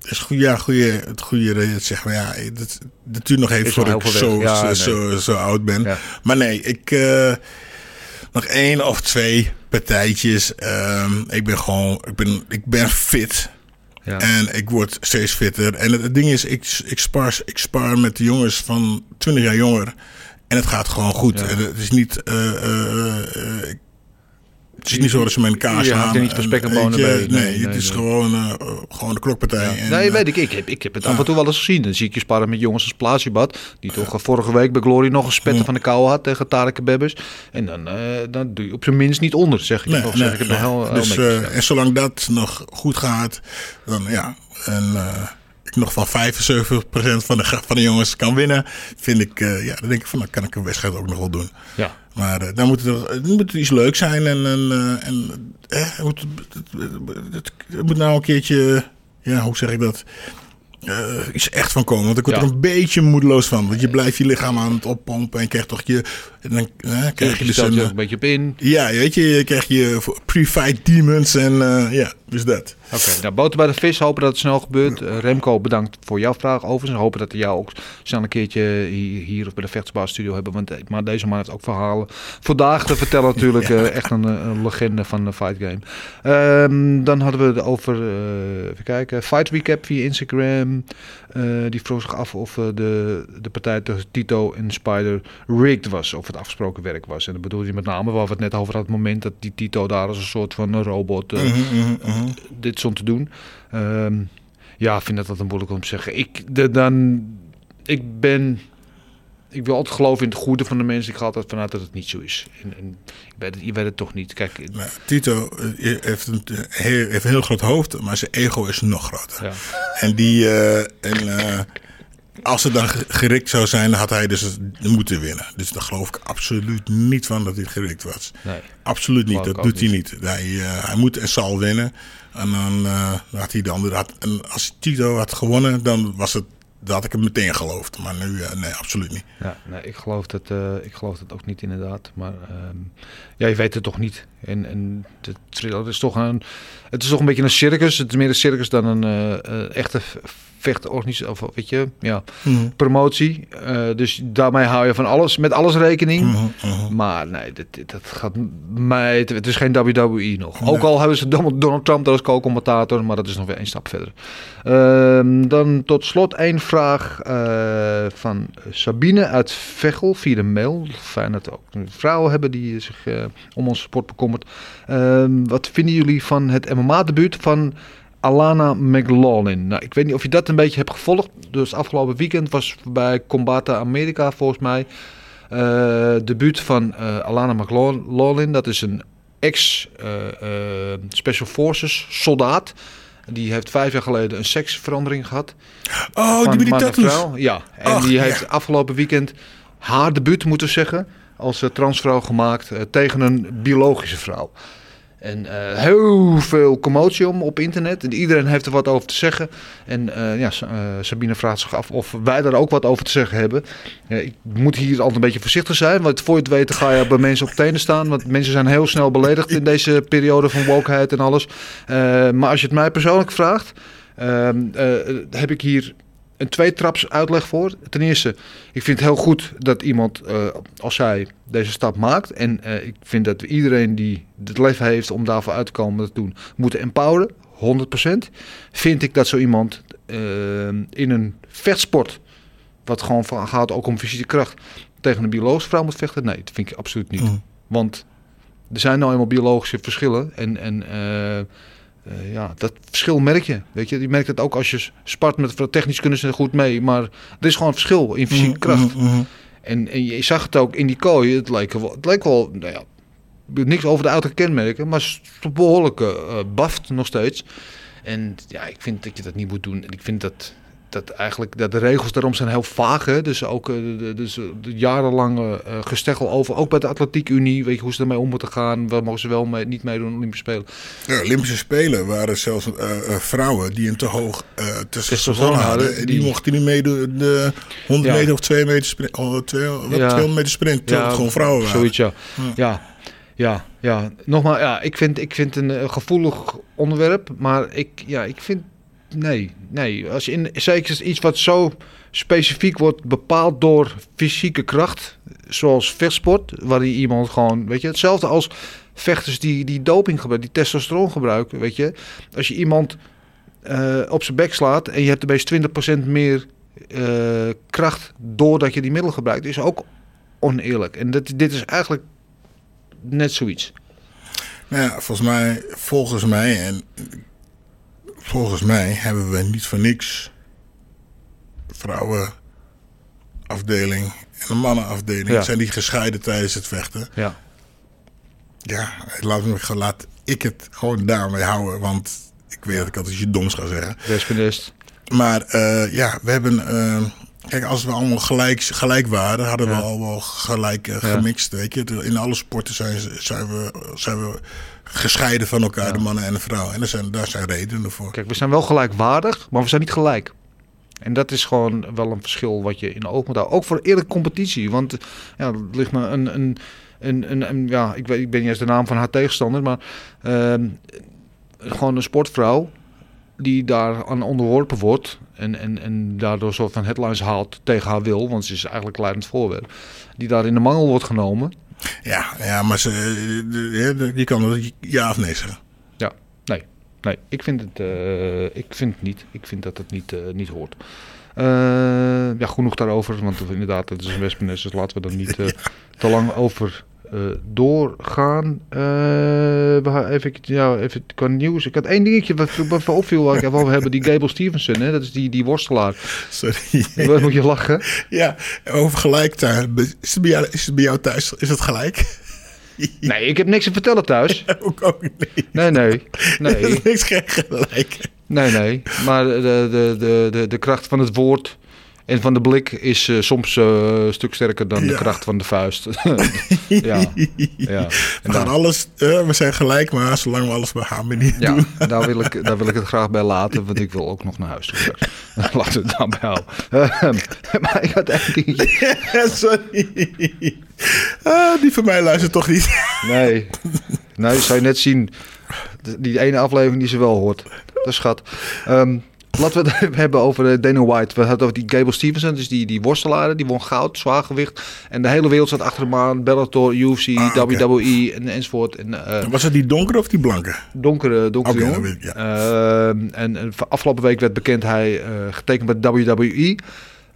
Het is goed, ja, goede, het goede het zegt. Maar ja, dat, dat duurt nog even voordat ik zo. Ja, zo, nee. zo, zo oud ben. Ja. Maar nee, ik. eh, nog één of twee partijtjes. Ehm, ik ben gewoon. Ik ben, ik ben fit. Ja. En ik word steeds fitter. En het, het ding is, ik, ik, spar, ik spar met de jongens van 20 jaar jonger. En het gaat gewoon goed. Ja. Het is niet. eh, eh, ik- het is niet zo dat ze me in elkaar slaan. er niet En, bonen bij. Nee, Nee, het is gewoon, eh, gewoon de klokpartij. En, nee, eh, weet ik. Ik heb, ik heb het af en toe wel eens gezien. Dan zie ik je sparren met jongens als Platiebad. Die toch eh, vorige week bij Glory nog een spetter van de kou had tegen Tarek Bebbers. En dan, dan doe je op zijn minst niet onder, zeg ik. Nee, zeg ik nee. heel, dus, ja. En zolang dat nog goed gaat, dan ja. En ik nog van 75% van de, van de jongens kan winnen, vind ik, ja, dan denk ik van, dan kan ik een wedstrijd ook nog wel doen. Ja. Maar eh, dan moet het moet iets leuks zijn en, en, eh, en eh, het, moet, het, het- het moet nou een keertje, ja, hoe zeg ik dat? eh, iets echt van komen. Want ik word Ja. er een beetje moedeloos van. Want je blijft je lichaam aan het oppompen en krijgt toch je. En dan eh, krijg je Je dus een. ook een beetje op in. Ja, weet je, je krijgt je pre-fight demons en ja, dus dat. Oké, nou, boter bij de vis. Hopen dat het snel gebeurt. Eh, Remco, bedankt voor jouw vraag overigens. Hopen dat we jou ook snel een keertje hier, hier of bij de Vechtsbaas Studio hebben. Want eh, maar deze man heeft ook verhalen vandaag te vertellen natuurlijk. eh, echt een, een legende van de fight game. Ehm, dan hadden we het over, even kijken, fight recap via Instagram. Eh, die vroeg zich af of eh, de, de partij tussen Tito en Spider rigged was. Of het afgesproken werk was. En dat bedoelde hij met name waar we het net over hadden. Het moment dat die Tito daar als een soort van een robot eh, Mhm, dit stond te doen. Ehm, ja, ik vind dat dat een moeilijk om te zeggen. Ik, de, dan, ik ben... Ik wil altijd geloven in het goede van de mensen. Ik ga altijd vanuit dat het niet zo is. En, en ik weet het, je weet het toch niet. Kijk, Tito eh, heeft een, eh, heel, heeft een heel groot hoofd, maar zijn ego is nog groter. Ja. En die, eh, en, als het dan ge- gerikt zou zijn, dan had hij dus moeten winnen. Dus daar geloof ik absoluut niet van dat hij gerikt was. Nee. Absoluut niet, dat doet hij niet. Hij, hij moet en zal winnen. En dan had hij de andere. Had, en als Tito had gewonnen, dan was het. Dat ik hem meteen geloofd. Maar nu, eh, nee, absoluut niet. Ja, nee, ik geloof dat, eh, ik geloof dat ook niet inderdaad. Maar ehm, ja, je weet het toch niet. En, en is toch een, het is toch een beetje een circus. Het is meer een circus dan een eh, echte vechtorganisatie. Of weet je, ja, Mhm. promotie. Eh, dus daarmee hou je van alles, met alles rekening. Mhm, Maar nee, dit, dit- dat gaat mij. Het, is geen WWE nog. Ook al hebben ze Donald, Trump als co-commentator, maar dat is nog weer één stap verder. Ehm, dan tot slot één vraag eh, van Sabine uit Veghel via de mail. Fijn dat we ook vrouwen hebben die zich eh, om onze sport bekommert. Ehm, wat vinden jullie van het MMA-debuut van Alana McLaughlin? Nou, ik weet niet of je dat een beetje hebt gevolgd. Dus afgelopen weekend was bij Combata America volgens mij eh debuut van eh, Alana McLaughlin. Dat is een ex-Special Forces soldaat. Die heeft vijf jaar geleden een seksverandering gehad. Oh, die Van met die man vrouw. Ja, en die ja. heeft afgelopen weekend haar debuut moeten zeggen als eh, transvrouw gemaakt eh, tegen een biologische vrouw. En eh, heel veel commotie om op internet. En iedereen heeft er wat over te zeggen. En eh, ja, eh, Sabine vraagt zich af of wij daar ook wat over te zeggen hebben. Ik moet hier altijd een beetje voorzichtig zijn. Want voor je het weet ga je bij mensen op tenen staan. Want mensen zijn heel snel beledigd in deze periode van wokeheid en alles. Maar als je het mij persoonlijk vraagt, ehm, eh, heb ik hier een tweetraps uitleg voor. Ten eerste, ik vind het heel goed dat iemand eh, als zij deze stap maakt. En eh, ik vind dat iedereen die het lef heeft om daarvoor uit te komen dat doen, moeten empoweren. 100%. Vind ik dat zo iemand eh, in een vechtsport, wat gewoon van gaat ook om fysieke kracht, tegen een biologische vrouw moet vechten? Nee, dat vind ik absoluut niet. Mm. Want er zijn nou eenmaal biologische verschillen. En, en eh, ja, dat verschil merk je. Weet je, je merkt het ook als je spart met technisch kunnen ze er goed mee. Maar er is gewoon een verschil in fysieke kracht. Mhm, mhm. En, en je zag het ook in die kooi. Het leek wel, het leek wel nou ja, niks over de uiterlijke kenmerken, maar behoorlijk eh baft nog steeds. En ja, ik vind dat je dat niet moet doen. En ik vind dat, dat eigenlijk dat de regels daarom zijn heel vaag. Hè? Dus ook eh, dus, eh, jarenlange eh gesteggel over, ook bij de Atletiek Unie, weet je hoe ze ermee om moeten gaan. Waar mogen ze wel mee, niet meedoen Olympische Spelen. Ja, Olympische Spelen waren zelfs vrouwen die een te hoog uh, testosteron hadden. hadden, Die, die- mochten niet meedoen de 100 Ja. meter of 2 meter sprint. Oh, twee, wat, Ja. 200 meter sprint. Het gewoon vrouwen waren. Zoiets, ja. Ja, ja, ja. Nogmaals, ja, ik vind, ik vind het een gevoelig onderwerp, maar ik, ja, ik vind, nee, nee. Als in, zeker iets wat zo specifiek wordt bepaald door fysieke kracht, zoals vechtsport, waar je iemand gewoon, weet je, hetzelfde als vechters die, die doping gebruiken, die testosteron gebruiken, weet je. Als je iemand eh, op zijn bek slaat en je hebt opeens 20% meer eh, kracht doordat je die middelen gebruikt, is ook oneerlijk. En dit, dit is eigenlijk net zoiets. Nou ja, volgens mij, volgens mij en volgens mij hebben we niet voor niks vrouwenafdeling en een mannenafdeling. Ja. Zijn die gescheiden tijdens het vechten? Ja. Ja, laat, me, laat ik het gewoon daarmee houden, want ik weet dat ik altijd je doms ga zeggen. Wespennest. Maar eh, ja, we hebben. eh, kijk, als we allemaal gelijk, gelijk waren, hadden we Ja. al wel gelijk eh, Ja. gemixt. Weet je. In alle sporten zijn, zijn, we, zijn we gescheiden van elkaar, de mannen en de vrouwen. En daar zijn, daar zijn redenen voor. Kijk, we zijn wel gelijkwaardig, maar we zijn niet gelijk. En dat is gewoon wel een verschil wat je in de oog moet houden. Ook voor eerlijke competitie. Want ja, er ligt me een, een, een, een, een- ja, ik weet, ik ben niet eens de naam van haar tegenstander, maar ehm, gewoon een sportvrouw die daar aan onderworpen wordt en, en, en daardoor een soort van headlines haalt tegen haar wil, want ze is eigenlijk leidend voorwerp, die daar in de mangel wordt genomen. Ja, ja maar ze, je kan er ja of nee zeggen. Ja, nee. Nee, ik vind het, eh, ik vind het niet. Ik vind dat het niet, eh, niet hoort. Eh, ja, genoeg daarover, want inderdaad, het is een wespennest, dus laten we er niet te lang over eh, doorgaan. Gaan even, ja, even qua nieuws. Ik had één dingetje wat wat me opviel, waar ik even over hebben, die Gable Stevenson, hè? dat is die, die worstelaar. Sorry. Waar moet je lachen? Ja, over gelijk. Is het bij jou, is het bij jou thuis? Is het gelijk? Nee, ik heb niks te vertellen thuis. ook, ook niet. Nee, nee. Nee, niks geen gelijk. nee, nee. Maar de, de, de, de, de kracht van het woord en van de blik is eh, soms eh, een stuk sterker dan de kracht van de vuist. ja, ja. We En gaan daar, alles, eh, we zijn gelijk, maar zolang we alles bij haar manier ja, doen. daar, wil ik, daar wil ik het graag bij laten, want ik wil ook nog naar huis toe. Laten we het daarbij houden. Ehm, maar ik had dingetje. Sorry. Ah, die van mij luistert toch niet. Nee, nee, zou je net zien. Die ene aflevering die ze wel hoort. Dat is schat. Ehm, Laten we het hebben over eh, Dana White. We hadden over die Gable Stevenson, dus die, die worstelaar. Die won goud, zwaargewicht. En de hele wereld zat achter hem aan. Bellator, UFC, Ah. WWE en, enzovoort. En, eh, Was het die donkere of die blanke? donkere, donkere Oké, jongen. Ehm, en, en afgelopen week werd bekend hij eh, getekend bij WWE.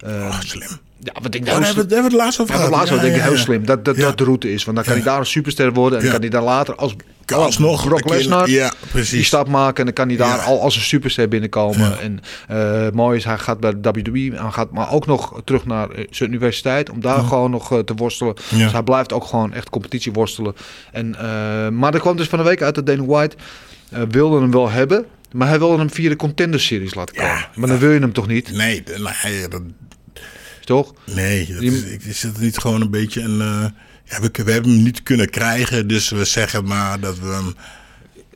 Oh, slim. ja, wat ik Oh, nou daar hebben we het laatst over gehad. Ja, denk ik heel slim. Dat dat, de route is. Want dan kan hij daar een superster worden. En kan hij daar later als Kan alsnog Brock Lesnar ja, precies. die stap maken. En dan kan hij daar Ja. al als een superster binnenkomen. Ja. En eh, mooi is, hij gaat bij de WWE. Hij gaat maar ook nog terug naar eh, zijn universiteit. Om daar gewoon nog eh, te worstelen. Ja. Dus hij blijft ook gewoon echt competitie worstelen. En, maar er kwam dus van de week uit dat Dana White wilde hem wel hebben. Maar hij wilde hem via de Contender Series laten komen. Maar dan wil je hem toch niet? Nee, dat, Toch? nee dat is, is het niet gewoon een beetje een... ja, we, we hebben hem niet kunnen krijgen, dus we zeggen maar dat we hem...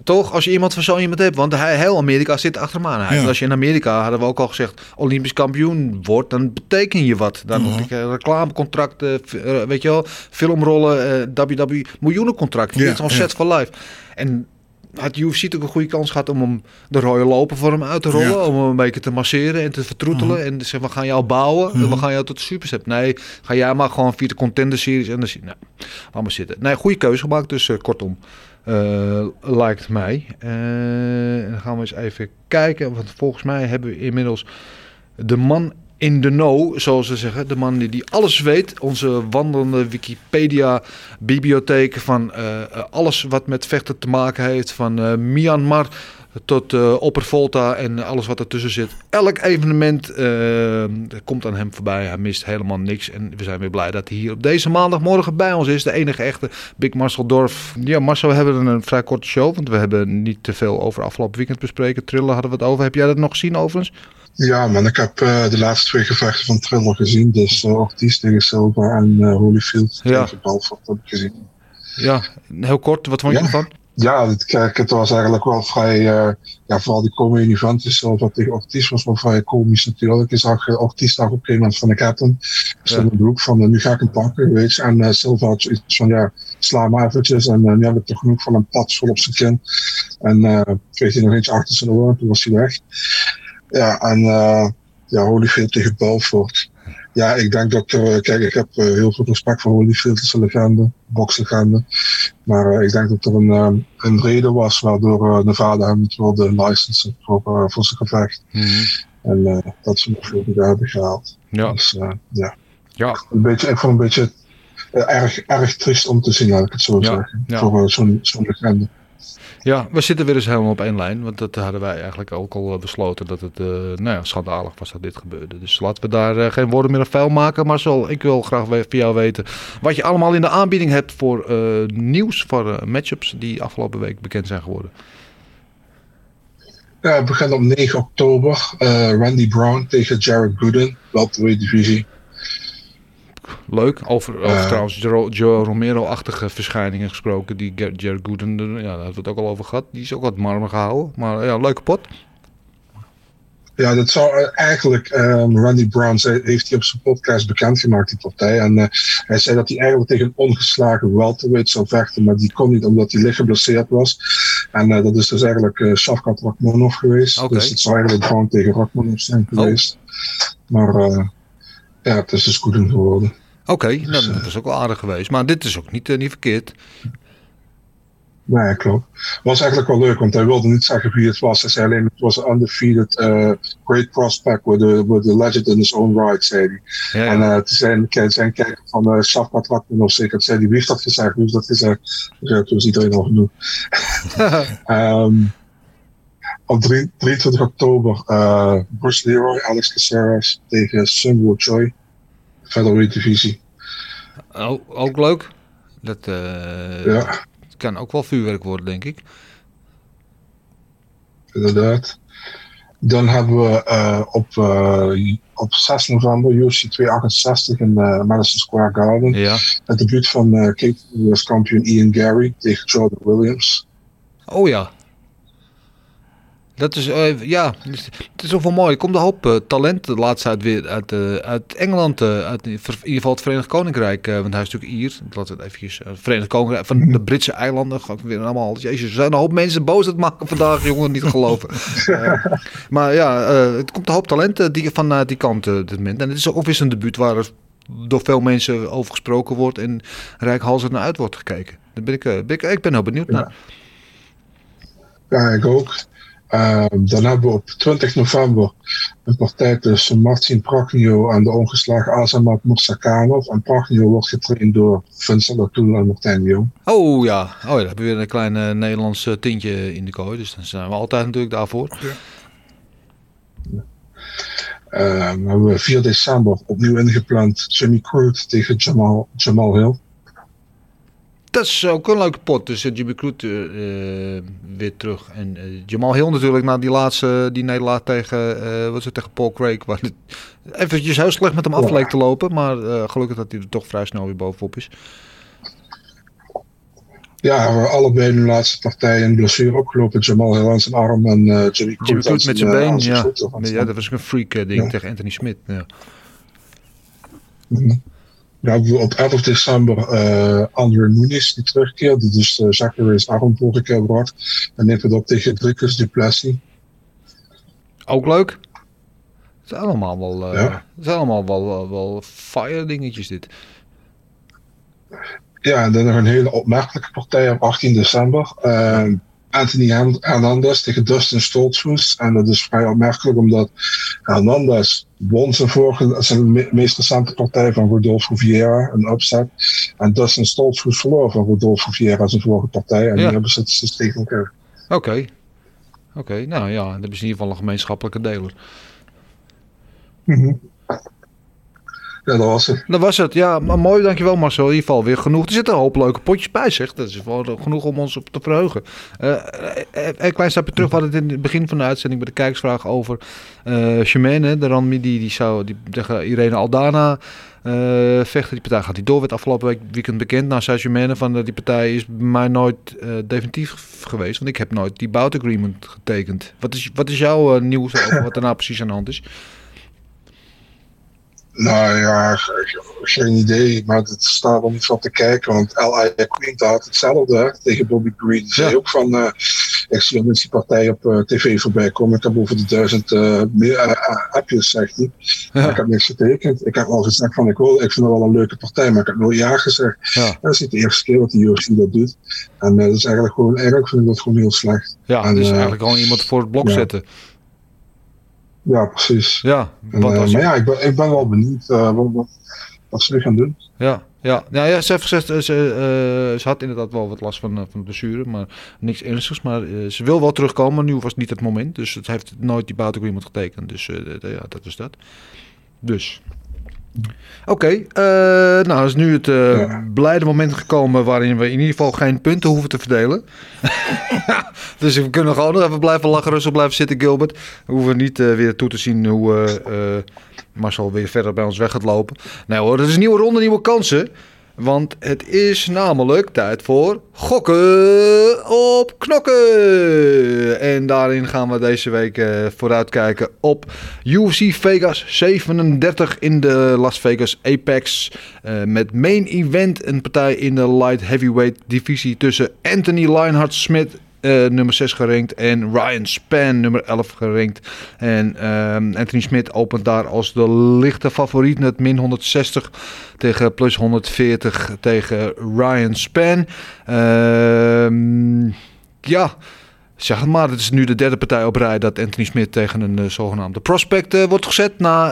Toch, als je iemand van zo'n iemand hebt, want hij, heel Amerika zit achter hem aan. Ja. Als je in Amerika, hadden we ook al gezegd, Olympisch kampioen wordt, dan beteken je wat. Dan je reclamecontracten, eh, weet je wel, filmrollen, eh WWE, miljoenencontracten. Ja, Dit is ja. set for life. En had UFC ook een goede kans gehad om hem de rode lopen voor hem uit te rollen, Ja. Mhm. om hem een beetje te masseren en te vertroetelen en te zeggen, we gaan jou bouwen, en we gaan jou tot superset. Nee, ga jij maar gewoon via de contender series en dan zie nou, allemaal zitten. Nee, goede keuze gemaakt, dus eh, kortom. eh, lijkt mij. Eh, en dan gaan we eens even kijken. Want volgens mij hebben we inmiddels de man in de know, zoals ze zeggen. De man die, alles weet. Onze wandelende Wikipedia-bibliotheek van eh, eh, alles wat met vechten te maken heeft. Van eh, Myanmar tot eh Oppervolta en alles wat ertussen zit. Elk evenement komt aan hem voorbij. Hij mist helemaal niks. En we zijn weer blij dat hij hier op deze maandagmorgen bij ons is. De enige echte Big Marcel Dorf. Ja, Marcel, we hebben een vrij korte show. Want we hebben niet te veel over afgelopen weekend bespreken. Trillen hadden we het over. Heb jij dat nog gezien overigens? Ja, man, ik heb eh, de laatste twee gevechten van Thriller gezien. Dus uh, Ortiz tegen Silva en uh, Holyfield Ja. tegen Balfour heb ik gezien. Ja, heel kort. Wat vond je Ja. ervan? Ja, het, kijk, het was eigenlijk wel vrij, ja, vooral die komende event Silva tegen Ortiz was wel vrij komisch natuurlijk. Je zag Ortiz daar op een gegeven moment van, ik heb hem. Stond in de hoek van, nu ga ik hem pakken, weet je. En Silva had zoiets van, ja, sla hem eventjes. En nu heb ik toch genoeg van een pad vol op zijn kin. En kreeg hij nog eentje achter zijn oor, toen was hij weg. Ja, en uh, ja, Holyfield tegen Balfour. Ja, ik denk dat er, kijk, ik heb uh, heel veel respect voor Holyfield, is een legende, boxlegende. Maar uh, ik denk dat er een, um, een reden was waardoor uh, Nevada hem niet wilde licensen voor, voor zijn gevecht. Mhm. En uh, dat ze nog veel meer hebben gehaald. Ja. Dus ja, Ja. een beetje, ik vond een beetje erg, erg triest om te zien, laat ik het zo Ja, zeggen. ja. Voor zo'n zo'n legende. Ja, we zitten weer eens helemaal op één lijn. Want dat hadden wij eigenlijk ook al eh, besloten dat het uh, nou ja, schandalig was dat dit gebeurde. Dus laten we daar uh, geen woorden meer op vuil maken. Maar ik wil graag van jou weten wat je allemaal in de aanbieding hebt voor nieuws, voor matchups die afgelopen week bekend zijn geworden. Ja, het begint op 9 oktober. Randy Brown tegen Jared Gooden, welterweight divisie. Leuk. Over, over Uh, trouwens Joe, Romero-achtige verschijningen gesproken. Die Jared Gooden, ja, daar hebben we het ook al over gehad. Die is ook wat marmer gehouden. Maar ja, leuke pot. Ja, dat zou uh, eigenlijk um, Randy Brown zei, heeft hij op zijn podcast bekendgemaakt, die partij. En uh, hij zei dat hij eigenlijk tegen een ongeslagen welterweight zou vechten, maar die kon niet omdat hij licht geblesseerd was. En uh, dat is dus eigenlijk uh, Rachmanov geweest. Dus het zou eigenlijk Brown tegen Rachmanov zijn geweest. Maar uh, ja, het is dus goed geworden. Oké, okay, nou, dat was ook wel aardig geweest. Maar dit is ook niet, uh, niet verkeerd. Nee, klopt. was eigenlijk wel leuk, want hij wilde niet zeggen wie het was. Hij zei alleen, het was een undefeated uh, great prospect with a, with a legend in his own right, zei hij. Ja, ja. En uh, zijn, zijn kijker van uh, Shafkat Rakmanov zeker, zei hij, wie heeft dat gezegd, wie heeft dat gezegd? Ja, toen was iedereen al genoeg. um, op 3, 23 oktober, uh, Bruce Leroy, Alex Caceres tegen Sun Featherweight divisie. Oh, ook leuk. Dat uh, ja. kan ook wel vuurwerk worden, denk ik. Inderdaad. Dan hebben we uh, op, uh, op 6 november UFC 268 in Madison Square Garden. Ja. Het debuut van uh, kampioen Ian Gary tegen Jordan Williams. Oh ja. Dat is, eh, ja, het is ook wel mooi. Er komt een hoop eh, talent de laatste uit, weer uit, eh, uit Engeland, uit in ieder geval het Verenigd Koninkrijk. want hij is natuurlijk Ier. Laten we het eventjes, Verenigd Koninkrijk, van de Britse eilanden. Weer allemaal, jezus, er zijn een hoop mensen boos het maken vandaag, jongen, niet geloven. Maar ja, het komt een hoop talent die, van die kant dit moment. En het is ook weer een debuut waar er door veel mensen over gesproken wordt en rijkhalsend naar uit wordt gekeken. Daar ben ik, ben ik, ik ben heel benieuwd naar. Ja, ik ook. Ehm, dan hebben we op 20 november een partij tussen Marcin Pragnio en de ongeslagen Azamat Mursakanov. En Pragnio wordt getraind door Vincent O'Toole en Martijn de Jong. Oh ja, oh, ja, dan hebben we weer een klein eh, Nederlands eh, tintje in de kooi. Dus dan zijn we altijd natuurlijk daarvoor. Ehm, dan hebben we 4 december opnieuw ingepland Jimmy Crute tegen Jamal, Jamal Hill. Dat is ook een leuke pot. Dus eh, Jimmy Crute eh, eh, weer terug. En Jamal Hill natuurlijk na die laatste die nederlaag tegen, wat is het, tegen Paul Craig. Waar het eventjes heel slecht met hem af leek te lopen. Maar gelukkig dat hij er toch vrij snel weer bovenop is. Ja, we allebei in de laatste partij een blessure opgelopen. Jamal Hill aan zijn arm en Jimmy Crute Jimmy met zijn been, zijn ja. Ja, dat was een freak ding Ja. tegen Anthony Smith. Ja. Mhm. Hebben we op 11 december eh Andre Nunes die terugkeerde. Dus uh, Zachary's arm vorige keer brak. En neemt het op tegen Dricus Duplessis. Ook leuk. Het zijn allemaal wel, eh, Ja. zijn allemaal wel, wel, wel fire dingetjes dit. Ja, en dan nog een hele opmerkelijke partij op 18 december. Eh, Anthony Hern- Hernandez tegen Dustin Stoltzfus. En dat is vrij opmerkelijk omdat Hernandez won zijn, vorige, zijn me- meest recente partij van Rodolfo Vieira, een upset. En Dustin Stoltzfus verloor van Rodolfo Vieira zijn vorige partij. En Ja. die hebben ze het dus tegen elkaar. Oké. Oké, nou ja, dat is in ieder geval een gemeenschappelijke deler. Mhm. Ja, dat was het. Dat was het. Ja, maar mooi, dankjewel Marcel. In ieder geval weer genoeg. Er zitten een hoop leuke potjes bij, zeg. Dat is wel genoeg om ons op te verheugen. Eh, eh, een klein stapje terug. We hadden het in het begin van de uitzending bij de kijkersvraag over eh Shemane. De Ranmi die, die zou die, tegen Irene Aldana eh, vechten. Die partij gaat niet door. Werd afgelopen week, weekend bekend. Nou, zei Shemane van eh, die partij is bij mij nooit eh, definitief geweest. Want ik heb nooit die bout agreement getekend. Wat is, wat is jouw eh, nieuws over wat er nou precies aan de hand is? Nou ja, ge- geen idee, maar het staat er niet van te kijken. Want L.I. Queen had hetzelfde hè, tegen Bobby Green. Die zei Ja. ook van, eh ik zie die partij op eh, tv voorbij komen. Ik heb over de duizend eh, eh, appjes, zegt hij. Maar ik heb niks getekend. Ik heb al gezegd van, ik, wil, ik vind het wel een leuke partij, maar ik heb nooit ja gezegd. Ja. Dat is niet de eerste keer dat de UFC dat doet. En dat is eigenlijk gewoon, eigenlijk vind ik dat gewoon heel slecht. Ja, En, dus eigenlijk gewoon iemand voor het blok ja. zetten. Ja, precies. Ja, En, eh, maar ja, ik ben, ik ben wel benieuwd eh, wat, ze nu gaan doen. Ja, ja. Nou ja, ze heeft gezegd, eh, ze, ze had inderdaad wel wat last van, eh, van blessure, maar niks ernstigs. Maar ze wil wel terugkomen, maar nu was niet het moment. Dus het heeft nooit die bout agreement getekend. Dus ja, dat is dat. Dus. Oké, eh, nou is nu het Ja. blijde moment gekomen waarin we in ieder geval geen punten hoeven te verdelen. dus we kunnen gewoon nog even blijven lachen, rustig blijven zitten, Gilbert. We hoeven niet eh, weer toe te zien hoe Marcel weer verder bij ons weg gaat lopen. Nee hoor, het is een nieuwe ronde, nieuwe kansen. Want het is namelijk tijd voor gokken op knokken. En daarin gaan we deze week eh, vooruitkijken op UFC Vegas 37 in de Las Vegas Apex. Eh, met main event een partij in de light heavyweight divisie tussen Anthony Lionheart Smith eh, nummer 6 gerankt. En Ryan Span, nummer 11 gerankt. En ehm, Anthony Smith opent daar als de lichte favoriet met min 160 tegen plus 140 tegen Ryan Span. Ehm, ja. Zeg het maar, het is nu de derde partij op rij dat Anthony Smith tegen een eh, zogenaamde prospect eh, wordt gezet. Na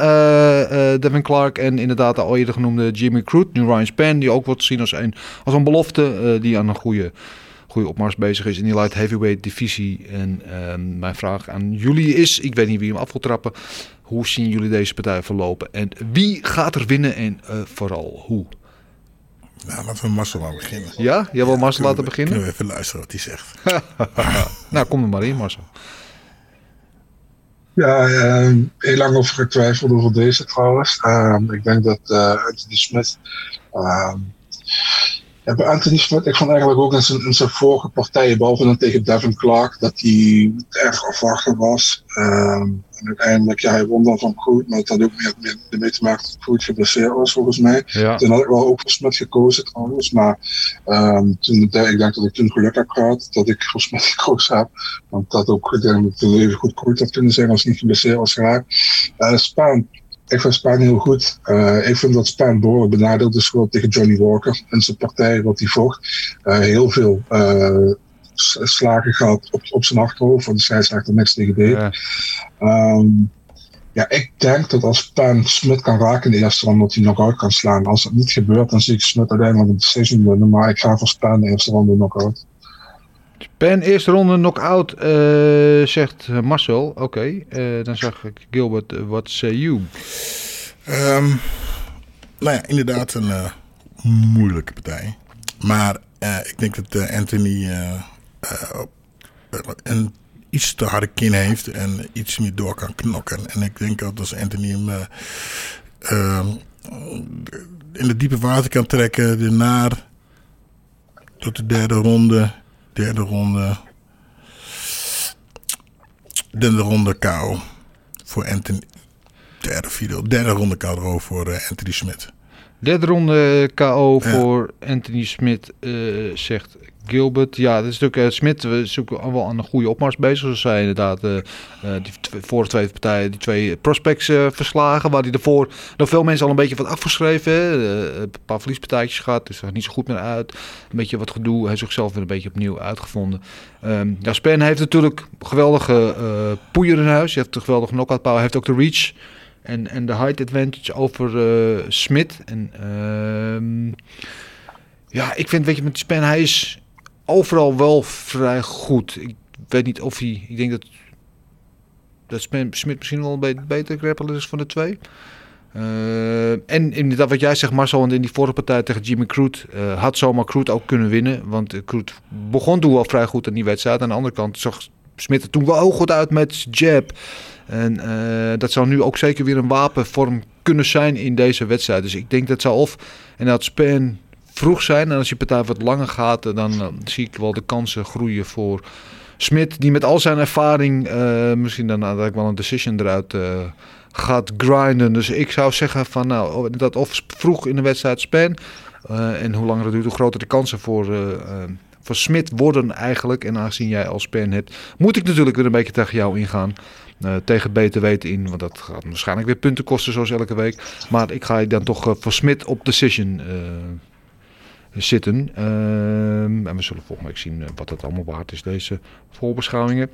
Devin Clark en inderdaad de al eerder genoemde Jimmy Crute. Nu Ryan Span, die ook wordt gezien als een, als een belofte die aan een goede, goede opmars bezig is in die light heavyweight divisie. En ehm, mijn vraag aan jullie is, ik weet niet wie hem af wil trappen. Hoe zien jullie deze partij verlopen? En wie gaat er winnen en eh, vooral hoe? Nou, laten we Marcel maar beginnen. Ja, jij wil Marcel Kunnen laten we- beginnen? Kunnen we even luisteren wat hij zegt. Nou, kom er maar in Marcel. Ja, ehm, heel lang over getwijfeld over deze trouwens. Ehm, ik denk dat eh Anthony Smith ehm, Ja, bij Anthony Smith, ik vond eigenlijk ook in zijn, in zijn vorige partijen, behalve dan tegen Devin Clark, dat hij erg afwachten was. Ehm, en uiteindelijk, ja, hij won dan van Kroet, maar het had ook meer, meer ermee te maken dat Kroet geblesseerd was, volgens mij. Ja. Toen had ik wel ook voor Smith gekozen trouwens, maar ehm, toen, ik denk dat ik toen geluk heb gehad dat ik voor Smith gekozen heb. Want dat ook, het even goed Kroet had kunnen zijn als hij niet geblesseerd was geraakt. Uh, Spaan, ik vind Spaan heel goed. Uh, ik vind dat Spaan behoorlijk benadeeld is gewoon tegen Johnny Walker en zijn partij wat hij vocht. Uh, heel veel uh, slagen gehad op, op zijn achterhoofd, want de scheidsrechter niks tegen deed. Ja. Um, ja, ik denk dat als Spaan Smit kan raken in de eerste ronde, dat hij knock-out kan slaan. Als dat niet gebeurt, dan zie ik Smit uiteindelijk een decision winnen. Maar ik ga voor Spaan de eerste ronde knock-out. Pen, eerste ronde knock-out, uh, zegt Marcel. Oké, uh, dan zag ik Gilbert, uh, what say you? Um, nou ja, inderdaad een moeilijke partij. Maar ik denk dat Anthony een iets te harde kin heeft en iets meer door kan knokken. En ik denk dat als Anthony hem in de diepe water kan trekken, daarna tot de derde ronde derde ronde. Derde ronde KO voor Anthony. Derde, vierde, derde ronde KO voor uh, Anthony Smit. Derde ronde KO ja. voor Anthony Smit, uh, zegt Gilbert. Ja, dat is natuurlijk uh, Smit. We zoeken wel aan een goede opmars bezig. Zoals zij inderdaad uh, die twee partijen die twee prospects verslagen. Waar hij ervoor nog veel mensen al een beetje wat afgeschreven. Uh, een paar verliespartijtjes gehad. Dus er niet zo goed meer uit. Een beetje wat gedoe. Hij heeft zichzelf weer een beetje opnieuw uitgevonden. Um, ja, Spen heeft natuurlijk geweldige poeier in huis. Hij heeft een geweldige knockout power. Hij heeft ook de reach. En, en de height advantage over Smit. En uh, ja, ik vind, weet je, met Spen, hij is overal wel vrij goed. Ik weet niet of hij, ik denk dat, dat Smit misschien wel een beter grappler is van de twee. Uh, en inderdaad, wat jij zegt, Marcel, in die vorige partij tegen Jimmy Crute uh, had zomaar Crute ook kunnen winnen. Want uh, Crute begon toen wel vrij goed aan die wedstrijd. Aan de andere kant zag Smit er toen wel goed uit met jab. En dat zou nu ook zeker weer een wapenvorm kunnen zijn in deze wedstrijd. Dus ik denk dat zou of en dat Span vroeg zijn. En als je partij wat langer gaat, dan uh, zie ik wel de kansen groeien voor Smit. Die met al zijn ervaring uh, misschien dan uiteindelijk wel een decision eruit gaat grinden. Dus ik zou zeggen van nou, dat of vroeg in de wedstrijd Span. en hoe langer het duurt, hoe groter de kansen voor voor Smit worden eigenlijk. En aangezien jij als pen hebt, moet ik natuurlijk weer een beetje tegen jou ingaan. Tegen beter weten in, want dat gaat waarschijnlijk weer punten kosten zoals elke week. Maar ik ga je dan toch voor Smit op decision zitten. Ehm, en we zullen volgende week zien wat het allemaal waard is, deze voorbeschouwingen.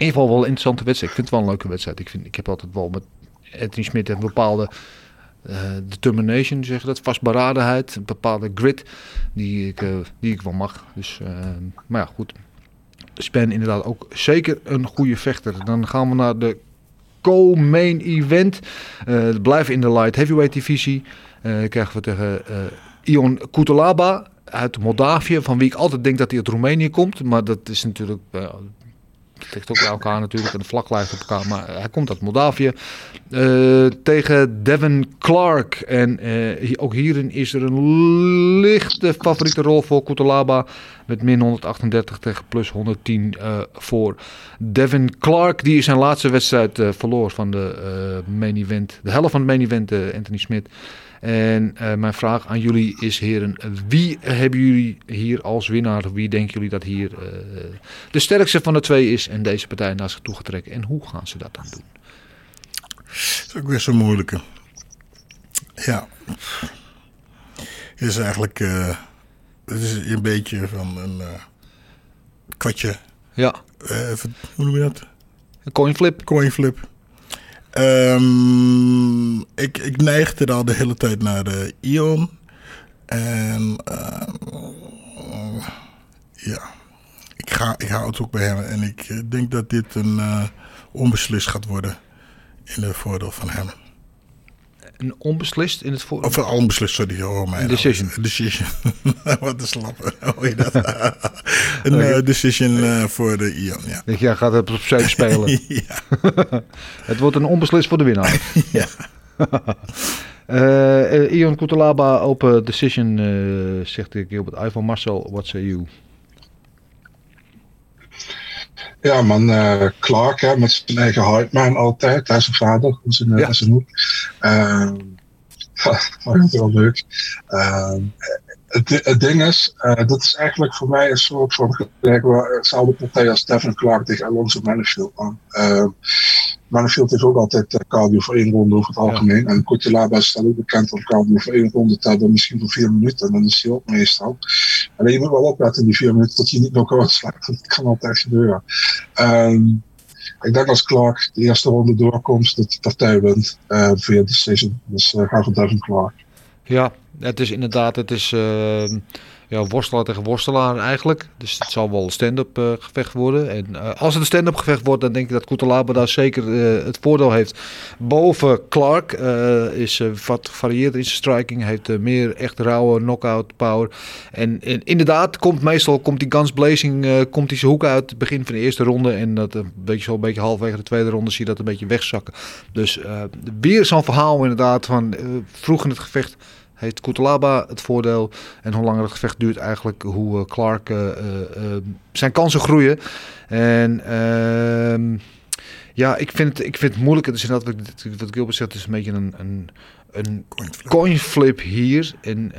In ieder geval wel een interessante wedstrijd. Ik vind het wel een leuke wedstrijd. Ik, vind, ik heb altijd wel met Anthony Smit een bepaalde uh, determination, zeg dat, vastberadenheid, een bepaalde grit die ik, uh, die ik wel mag. Dus, uh, maar ja, goed. Span inderdaad ook zeker een goede vechter. Dan gaan we naar de co-main event. Uh, blijven in de light heavyweight divisie. krijgen we tegen Ion Kutulaba uit Moldavië, van wie ik altijd denk dat hij uit Roemenië komt. Maar dat is natuurlijk het ligt ook bij elkaar natuurlijk en de vlag lijkt op elkaar. Maar hij komt uit Moldavië. Uh, tegen Devin Clark. En uh, ook hierin is er een lichte favoriete rol voor Kutulaba. Met min 138 tegen plus 110 uh, voor Devin Clark. Die zijn laatste wedstrijd verloor van de main event. De helft van de main event, Anthony Smith. En uh, mijn vraag aan jullie is, heren, wie hebben jullie hier als winnaar? Wie denken jullie dat hier uh, de sterkste van de twee is en deze partij naar zich toe getrekken? En hoe gaan ze dat dan doen? Dat is ook weer zo'n moeilijke. Ja. Het is eigenlijk uh, het is een beetje van een kwartje. Ja. hoe noem je dat? Een coinflip. Coinflip. Um, ik, ik neigde al de hele tijd naar de Ion. En uh, ja, ik ga, ik hou het ook bij hem. En ik denk dat dit een uh, onbeslist gaat worden in het voordeel van hem. Een onbeslist in het voordeel? Of een onbeslist, sorry. Oh, mijn decision. Nou, decision. Wat een slapper. Hoor je dat? een okay. uh, decision uh, voor de Ion, ja. Jij gaat het op spelen. ja. het wordt een onbeslist voor de winnaar. ja. Eh, eh, Ion Kutalaba open decision, eh, zegt Gilbert Ivan. Marcel, what say you? Ja, man, eh, Clark hè, met zijn eigen hype man altijd. Hij is zijn vader, zijn, Ja. zijn moeder. Ehm dat wel leuk. Ehm, het, di- het ding is, eh dit is eigenlijk voor mij een soort van gelijk waar hetzelfde partij als Devin Clark tegen Alonso Manifield man. Ehm Manifield heeft ook altijd eh, cardio voor één ronde over het algemeen. En Kutelaba staat ook bekend om cardio voor één ronde hebben, misschien voor vier minuten. En dan is hij ook meestal. Alleen je moet wel opletten in die vier minuten dat je niet knock-out slaat. Dat kan altijd gebeuren. Ehm, ik denk als Clark de eerste ronde doorkomt, dat de partij wint eh, via decision. Dus eh ga voor Devin Clark. Ja, het is inderdaad, het is eh, ja, worstelaar tegen worstelaar eigenlijk. Dus het zal wel een stand-up eh, gevecht worden. En eh, als het een stand-up gevecht wordt, dan denk ik dat Kutalaba daar zeker eh, het voordeel heeft. Boven Clark is wat gevarieerd in zijn striking, heeft meer echt rauwe knockout power. En, inderdaad, komt meestal komt die guns blazing, komt die zijn hoek uit, het begin van de eerste ronde. En dat een beetje zo een beetje halverwege de tweede ronde zie je dat een beetje wegzakken. Dus weer zo'n verhaal inderdaad van vroeg in het gevecht heeft Kutalaba het voordeel. En hoe langer het gevecht duurt eigenlijk, hoe eh, Clark eh, eh, zijn kansen groeien. En ehm, ja, ik vind, het, ik vind het moeilijk. Het is inderdaad wat, wat Gilbert zegt, het is een beetje een, een, een coin flip hier. En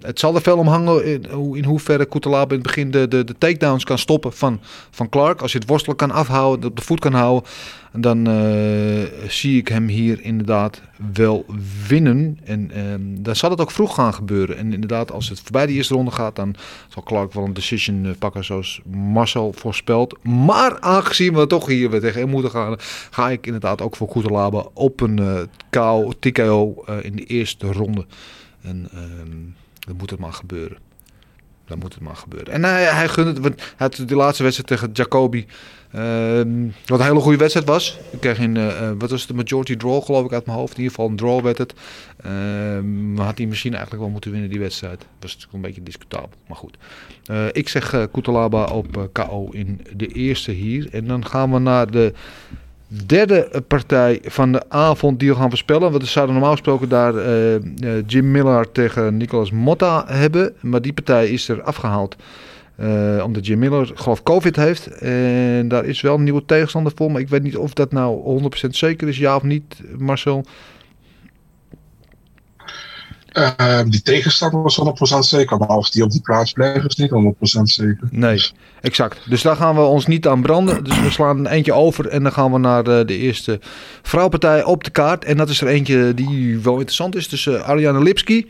het zal er veel om hangen in, hoe- in hoeverre Kutalaba in het begin de, de, de takedowns kan stoppen van, van Clark. Als je het worstelen kan afhouden, op de voet kan houden, dan eh, zie ik hem hier inderdaad wel winnen. En ehm, dan zal het ook vroeg gaan gebeuren. En inderdaad, als het voorbij de eerste ronde gaat, dan zal Clark wel een decision eh, pakken zoals Marcel voorspelt. Maar aangezien we toch hier weer tegen hem moeten gaan, ga ik inderdaad ook voor Kutalaba op een eh KO, TKO in de eerste ronde. En ehm, dan moet het maar gebeuren. Dan moet het maar gebeuren. En hij, hij gunt het. Hij had de laatste wedstrijd tegen Jacobi. ehm, wat een hele goede wedstrijd was. Ik kreeg in, eh, eh, wat was het, de majority draw geloof ik uit mijn hoofd. In ieder geval een draw werd het. Ehm, maar had hij misschien eigenlijk wel moeten winnen die wedstrijd. Was natuurlijk een beetje discutabel. Maar goed. Eh, ik zeg eh Kutalaba op eh, KO in de eerste hier. En dan gaan we naar de derde partij van de avond die we gaan voorspellen. Want we zouden normaal gesproken daar eh, eh, Jim Miller tegen Nicolas Motta hebben. Maar die partij is er afgehaald. eh, omdat Jim Miller geloof COVID heeft. En daar is wel een nieuwe tegenstander voor. Maar ik weet niet of dat nou 100% zeker is. Ja of niet, Marcel? Eh, die tegenstander was 100% zeker, maar of die op die plaats blijft is niet 100% zeker. Nee, exact. Dus daar gaan we ons niet aan branden. Dus we slaan een eentje over en dan gaan we naar de, de eerste vrouwpartij op de kaart. En dat is er eentje die wel interessant is. Tussen Ariane Lipski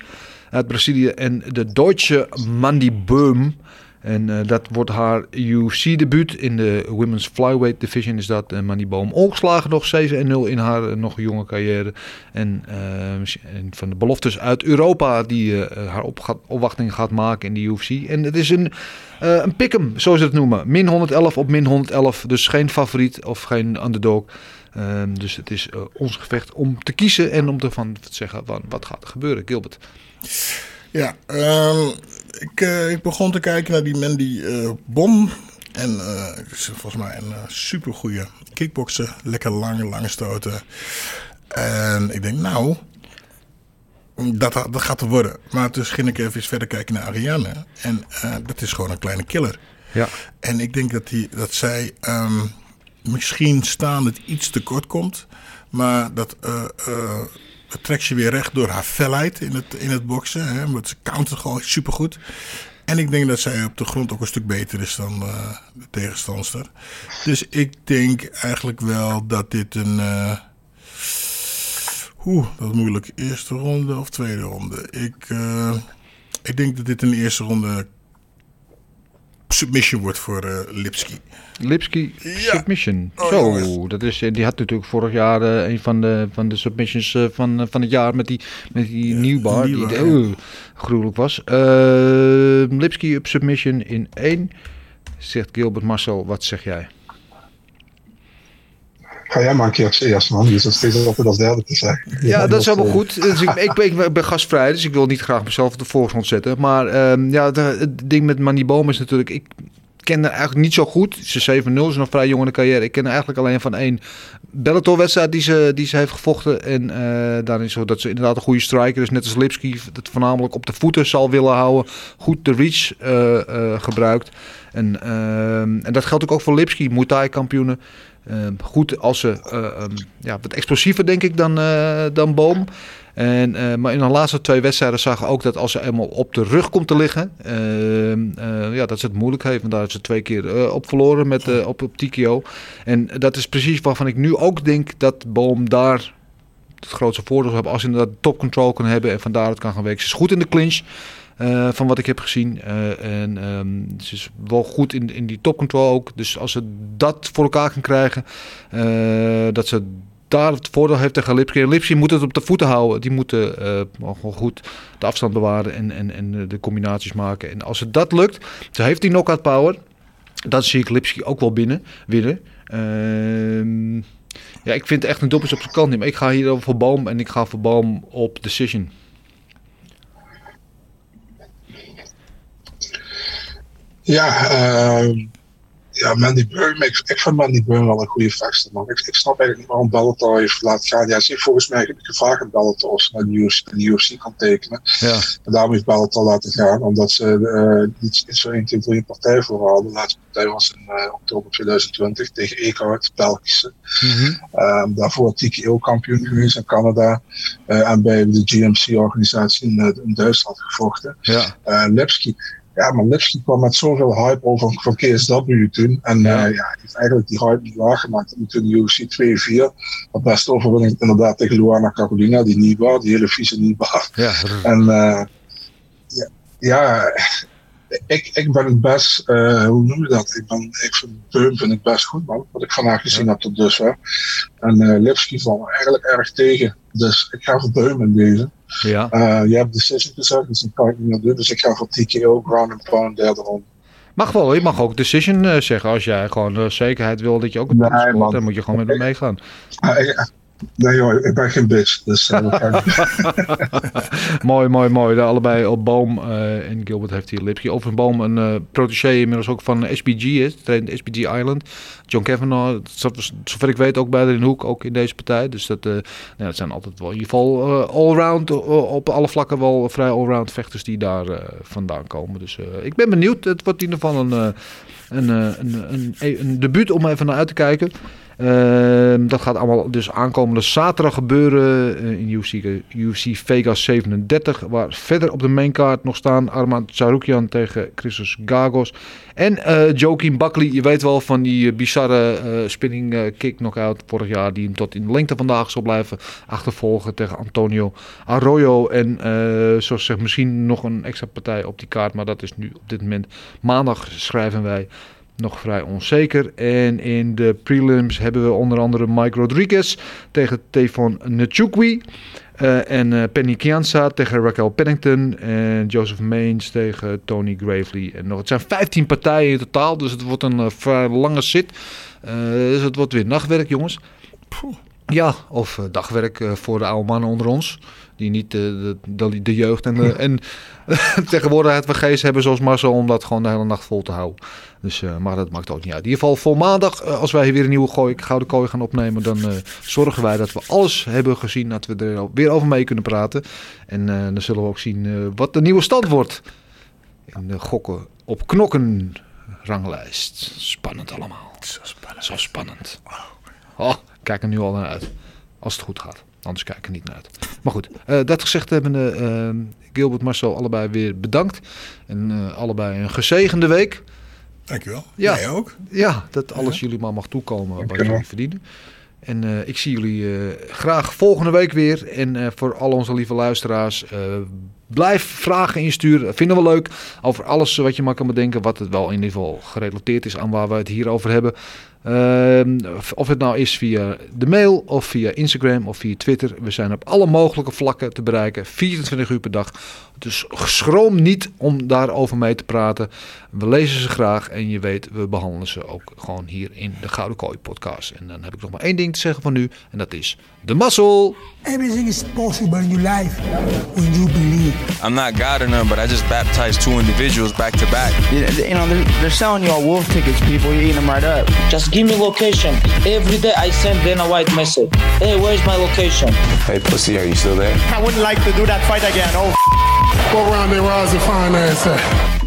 uit Brazilië en de Deutsche Mandy Beum. En eh, dat wordt haar UFC-debuut in de Women's Flyweight Division. Is dat uh, Mandy Boom ongeslagen nog 7-0 in haar uh, nog jonge carrière. En, uh, en, van de beloftes uit Europa die haar op gaat, opwachting gaat maken in de UFC. En het is een, een pick'em, zoals ze het noemen. Min 111 op min 111. Dus geen favoriet of geen underdog. Ehm, dus het is ons gevecht om te kiezen en om ervan te zeggen van, wat gaat er gebeuren, Gilbert. Ja, um, ik, uh, ik, begon te kijken naar die Mandy uh, Bom. En is volgens mij een super goede kickbokser. Lekker lange, lange stoten. En ik denk, nou, dat, dat gaat er worden. Maar toen ging ik even verder kijken naar Ariane. En dat is gewoon een kleine killer. Ja. En ik denk dat, die, dat zij um, misschien staan het iets te kort komt. Maar dat uh, trekt je weer recht door haar felheid in het, in het boksen. Hè, want ze countert gewoon supergoed. En ik denk dat zij op de grond ook een stuk beter is dan uh, de tegenstander. Dus ik denk eigenlijk wel dat dit een. Uh, Oeh, dat is moeilijk. Eerste ronde of tweede ronde? Ik, uh, ik denk dat dit een eerste ronde submission wordt voor uh, Lipski. Lipski ja. submission. Oh, Zo, jongens. dat is, die had natuurlijk vorig jaar uh, een van de, van de submissions uh, van, van het jaar met die, met die ja, nieuwbar, die ja. uh, gruwelijk was. Lipski op submission in 1. Zegt Gilbert Marcel, wat zeg jij? Ga jij maar een keer eerst, man. Je zit steeds altijd als derde te zeggen. Ja, ja dat is helemaal goed. Dus ik, ik, ben, ik, ben gastvrij, dus ik wil niet graag mezelf op de voorgrond zetten. Maar um, ja, het, het, ding met Manny Boom is natuurlijk... Ik, ken haar eigenlijk niet zo goed. Ze is 7-0, is nog vrij jong in de carrière. Ik ken haar eigenlijk alleen van één Bellator-wedstrijd die ze, die ze heeft gevochten. En eh daarin zo dat ze inderdaad een goede striker is. Net als Lipski, dat voornamelijk op de voeten zal willen houden. Goed de reach eh, eh, gebruikt. En, ehm, en dat geldt ook voor Lipski, Muay Thai kampioenen. Ehm, goed als ze eh, ehm, ja, wat explosiever denk ik dan, dan Boom. En, eh, maar in de laatste twee wedstrijden zagen ook dat als ze eenmaal op de rug komt te liggen, ehm, eh, ja, dat ze het moeilijk heeft. En daar ze twee keer eh, op verloren met, op, op TKO. En dat is precies waarvan ik nu ook denk dat Boom daar het grootste voordeel heeft. Als hij inderdaad top control kan hebben en vandaar het kan gaan werken. Ze is goed in de clinch. van wat ik heb gezien. En ehm, ze is wel goed in, in die top control ook. Dus als ze dat voor elkaar kan krijgen, dat ze daar het voordeel heeft tegen Lipski. En Lipski moet het op de voeten houden. Die moeten eh, gewoon goed de afstand bewaren en, en, en de combinaties maken. En als het dat lukt, ze heeft die knockout power. Dan zie ik Lipski ook wel binnen winnen. Ehm, ja, ik vind echt een doppels op zijn kant. Maar ik ga hier voor Boom en ik ga voor Boom op decision. Ja, ehm, ja Mandy Burn. Ik, ik vind Mandy Burn wel een goede vechter, man. Ik, ik snap eigenlijk niet waarom Bellator heeft laten gaan. Ja, ze heeft volgens mij gevraagd aan Bellator of ze naar de UFC, de UFC kan tekenen. Ja. En daarom heeft Bellator laten gaan, omdat ze eh niet, niet zo 1, 2, 3 een partij voor hadden. De laatste partij was in eh, oktober 2020 tegen Eekhout, Belgische. Ehm, daarvoor TKO kampioen geweest in Canada. Eh, en bij de GMC-organisatie in, in Duitsland gevochten. Ja. Lipski. Ja, maar Lipski kwam met zoveel hype over van KSW toen. En Ja. ja. ja, hij heeft eigenlijk die hype niet waargemaakt. En toen de UFC 2-4, dat beste overwinning inderdaad tegen Luana Carolina, die Niba, die hele vieze Niba. Ja, En eh, ja, ja, ik, ik ben het best, eh, hoe noem je dat? Ik, ben, ik vind Beum vind ik best goed, man. Wat ik vandaag gezien heb tot dusver. En Lipski valt me eigenlijk erg tegen. Dus ik ga voor Beum in deze. Ja. Uh, je hebt decision gezegd, dus dat kan ik niet meer doen. Dus ik ga voor TKO, ground and pound, derde ronde. Mag wel, je mag ook decision eh, zeggen. Als jij gewoon eh, zekerheid wil dat je ook een Nee, punt scoort, man. dan moet je gewoon met hem meegaan. Ah, nee joh, ik ben geen bitch. Dus eh, mooi, mooi, mooi. Daar allebei op Boom eh, en Gilbert heeft hier Lipski. Over Boom een eh protégé inmiddels ook van SBG is. Traint SBG Island. John Kavanaugh, zat, zover ik weet, ook bij de Hoek, ook in deze partij. Dus dat, nou, dat zijn altijd wel in ieder geval allround, op alle vlakken wel vrij allround vechters die daar vandaan komen. Dus ik ben benieuwd. Het wordt in ieder geval een, een, een, een, een, een debuut om even naar uit te kijken. Ehm, dat gaat allemaal dus aankomende zaterdag gebeuren eh, in UFC, UFC Vegas 37. Waar verder op de maincard nog staan Arman Tsaroukian tegen Christos Gagos. En eh Joaquin Buckley, je weet wel van die eh, bizarre spinning kick knockout vorig jaar. Die hem tot in de lengte vandaag zal blijven achtervolgen tegen Antonio Arroyo. En zoals gezegd misschien nog een extra partij op die kaart. Maar dat is nu op dit moment maandag schrijven wij nog vrij onzeker. En in de prelims hebben we onder andere Mike Rodriguez tegen Tefon Nchukwi. Eh, en eh, Penny Kianza tegen Raquel Pennington. En Joseph Maines tegen Tony Gravely. En nog, het zijn 15 partijen in totaal. Dus het wordt een eh, vrij lange zit. Dus het wordt weer nachtwerk, jongens. Ja, of eh, dagwerk eh, voor de oude mannen onder ons. Die niet eh, de, de, de jeugd en, de, en tegenwoordig het vergees hebben zoals Marcel om dat gewoon de hele nacht vol te houden. Dus, maar dat maakt ook niet uit. In ieder geval voor maandag, als wij weer een nieuwe gooi, Gouden Kooi gaan opnemen, dan zorgen wij dat we alles hebben gezien, dat we er weer over mee kunnen praten. En dan zullen we ook zien wat de nieuwe stand wordt. In de gokken op knokken ranglijst. Spannend allemaal. Zo spannend. Zo spannend. Oh, ik kijk er nu al naar uit. Als het goed gaat. Anders kijk ik er niet naar uit. Maar goed, eh, dat gezegd hebbende, eh Gilbert Marcel allebei weer bedankt. En eh, allebei een gezegende week. Dankjewel. Ja. Jij ook. Ja, dat alles jullie maar mag toekomen wat jullie verdienen. En eh, ik zie jullie eh, graag volgende week weer. En eh, voor al onze lieve luisteraars, eh, blijf vragen insturen. Vinden we leuk over alles wat je maar kan bedenken. Wat het wel in ieder geval gerelateerd is aan waar we het hier over hebben. Ehm, of- of het nou is via de mail of via Instagram of via Twitter. We zijn op alle mogelijke vlakken te bereiken. 24 uur per dag. Dus schroom niet om daarover mee te praten. We lezen ze graag en je weet, we behandelen ze ook gewoon hier in de Gouden Kooi podcast. En dan heb ik nog maar één ding te zeggen van nu en dat is de mazzel. Everything is possible in your life when you believe. I'm not God or none, but I just baptized two individuals back to back. You, you know, they're, they're selling you all wolf tickets, people. You're eating them right up. Just give me location. Every day I send Dana White message. Hey, where's my location? Hey, pussy, are you still there? I wouldn't like to do that fight again. Oh, What round they rise to finance at?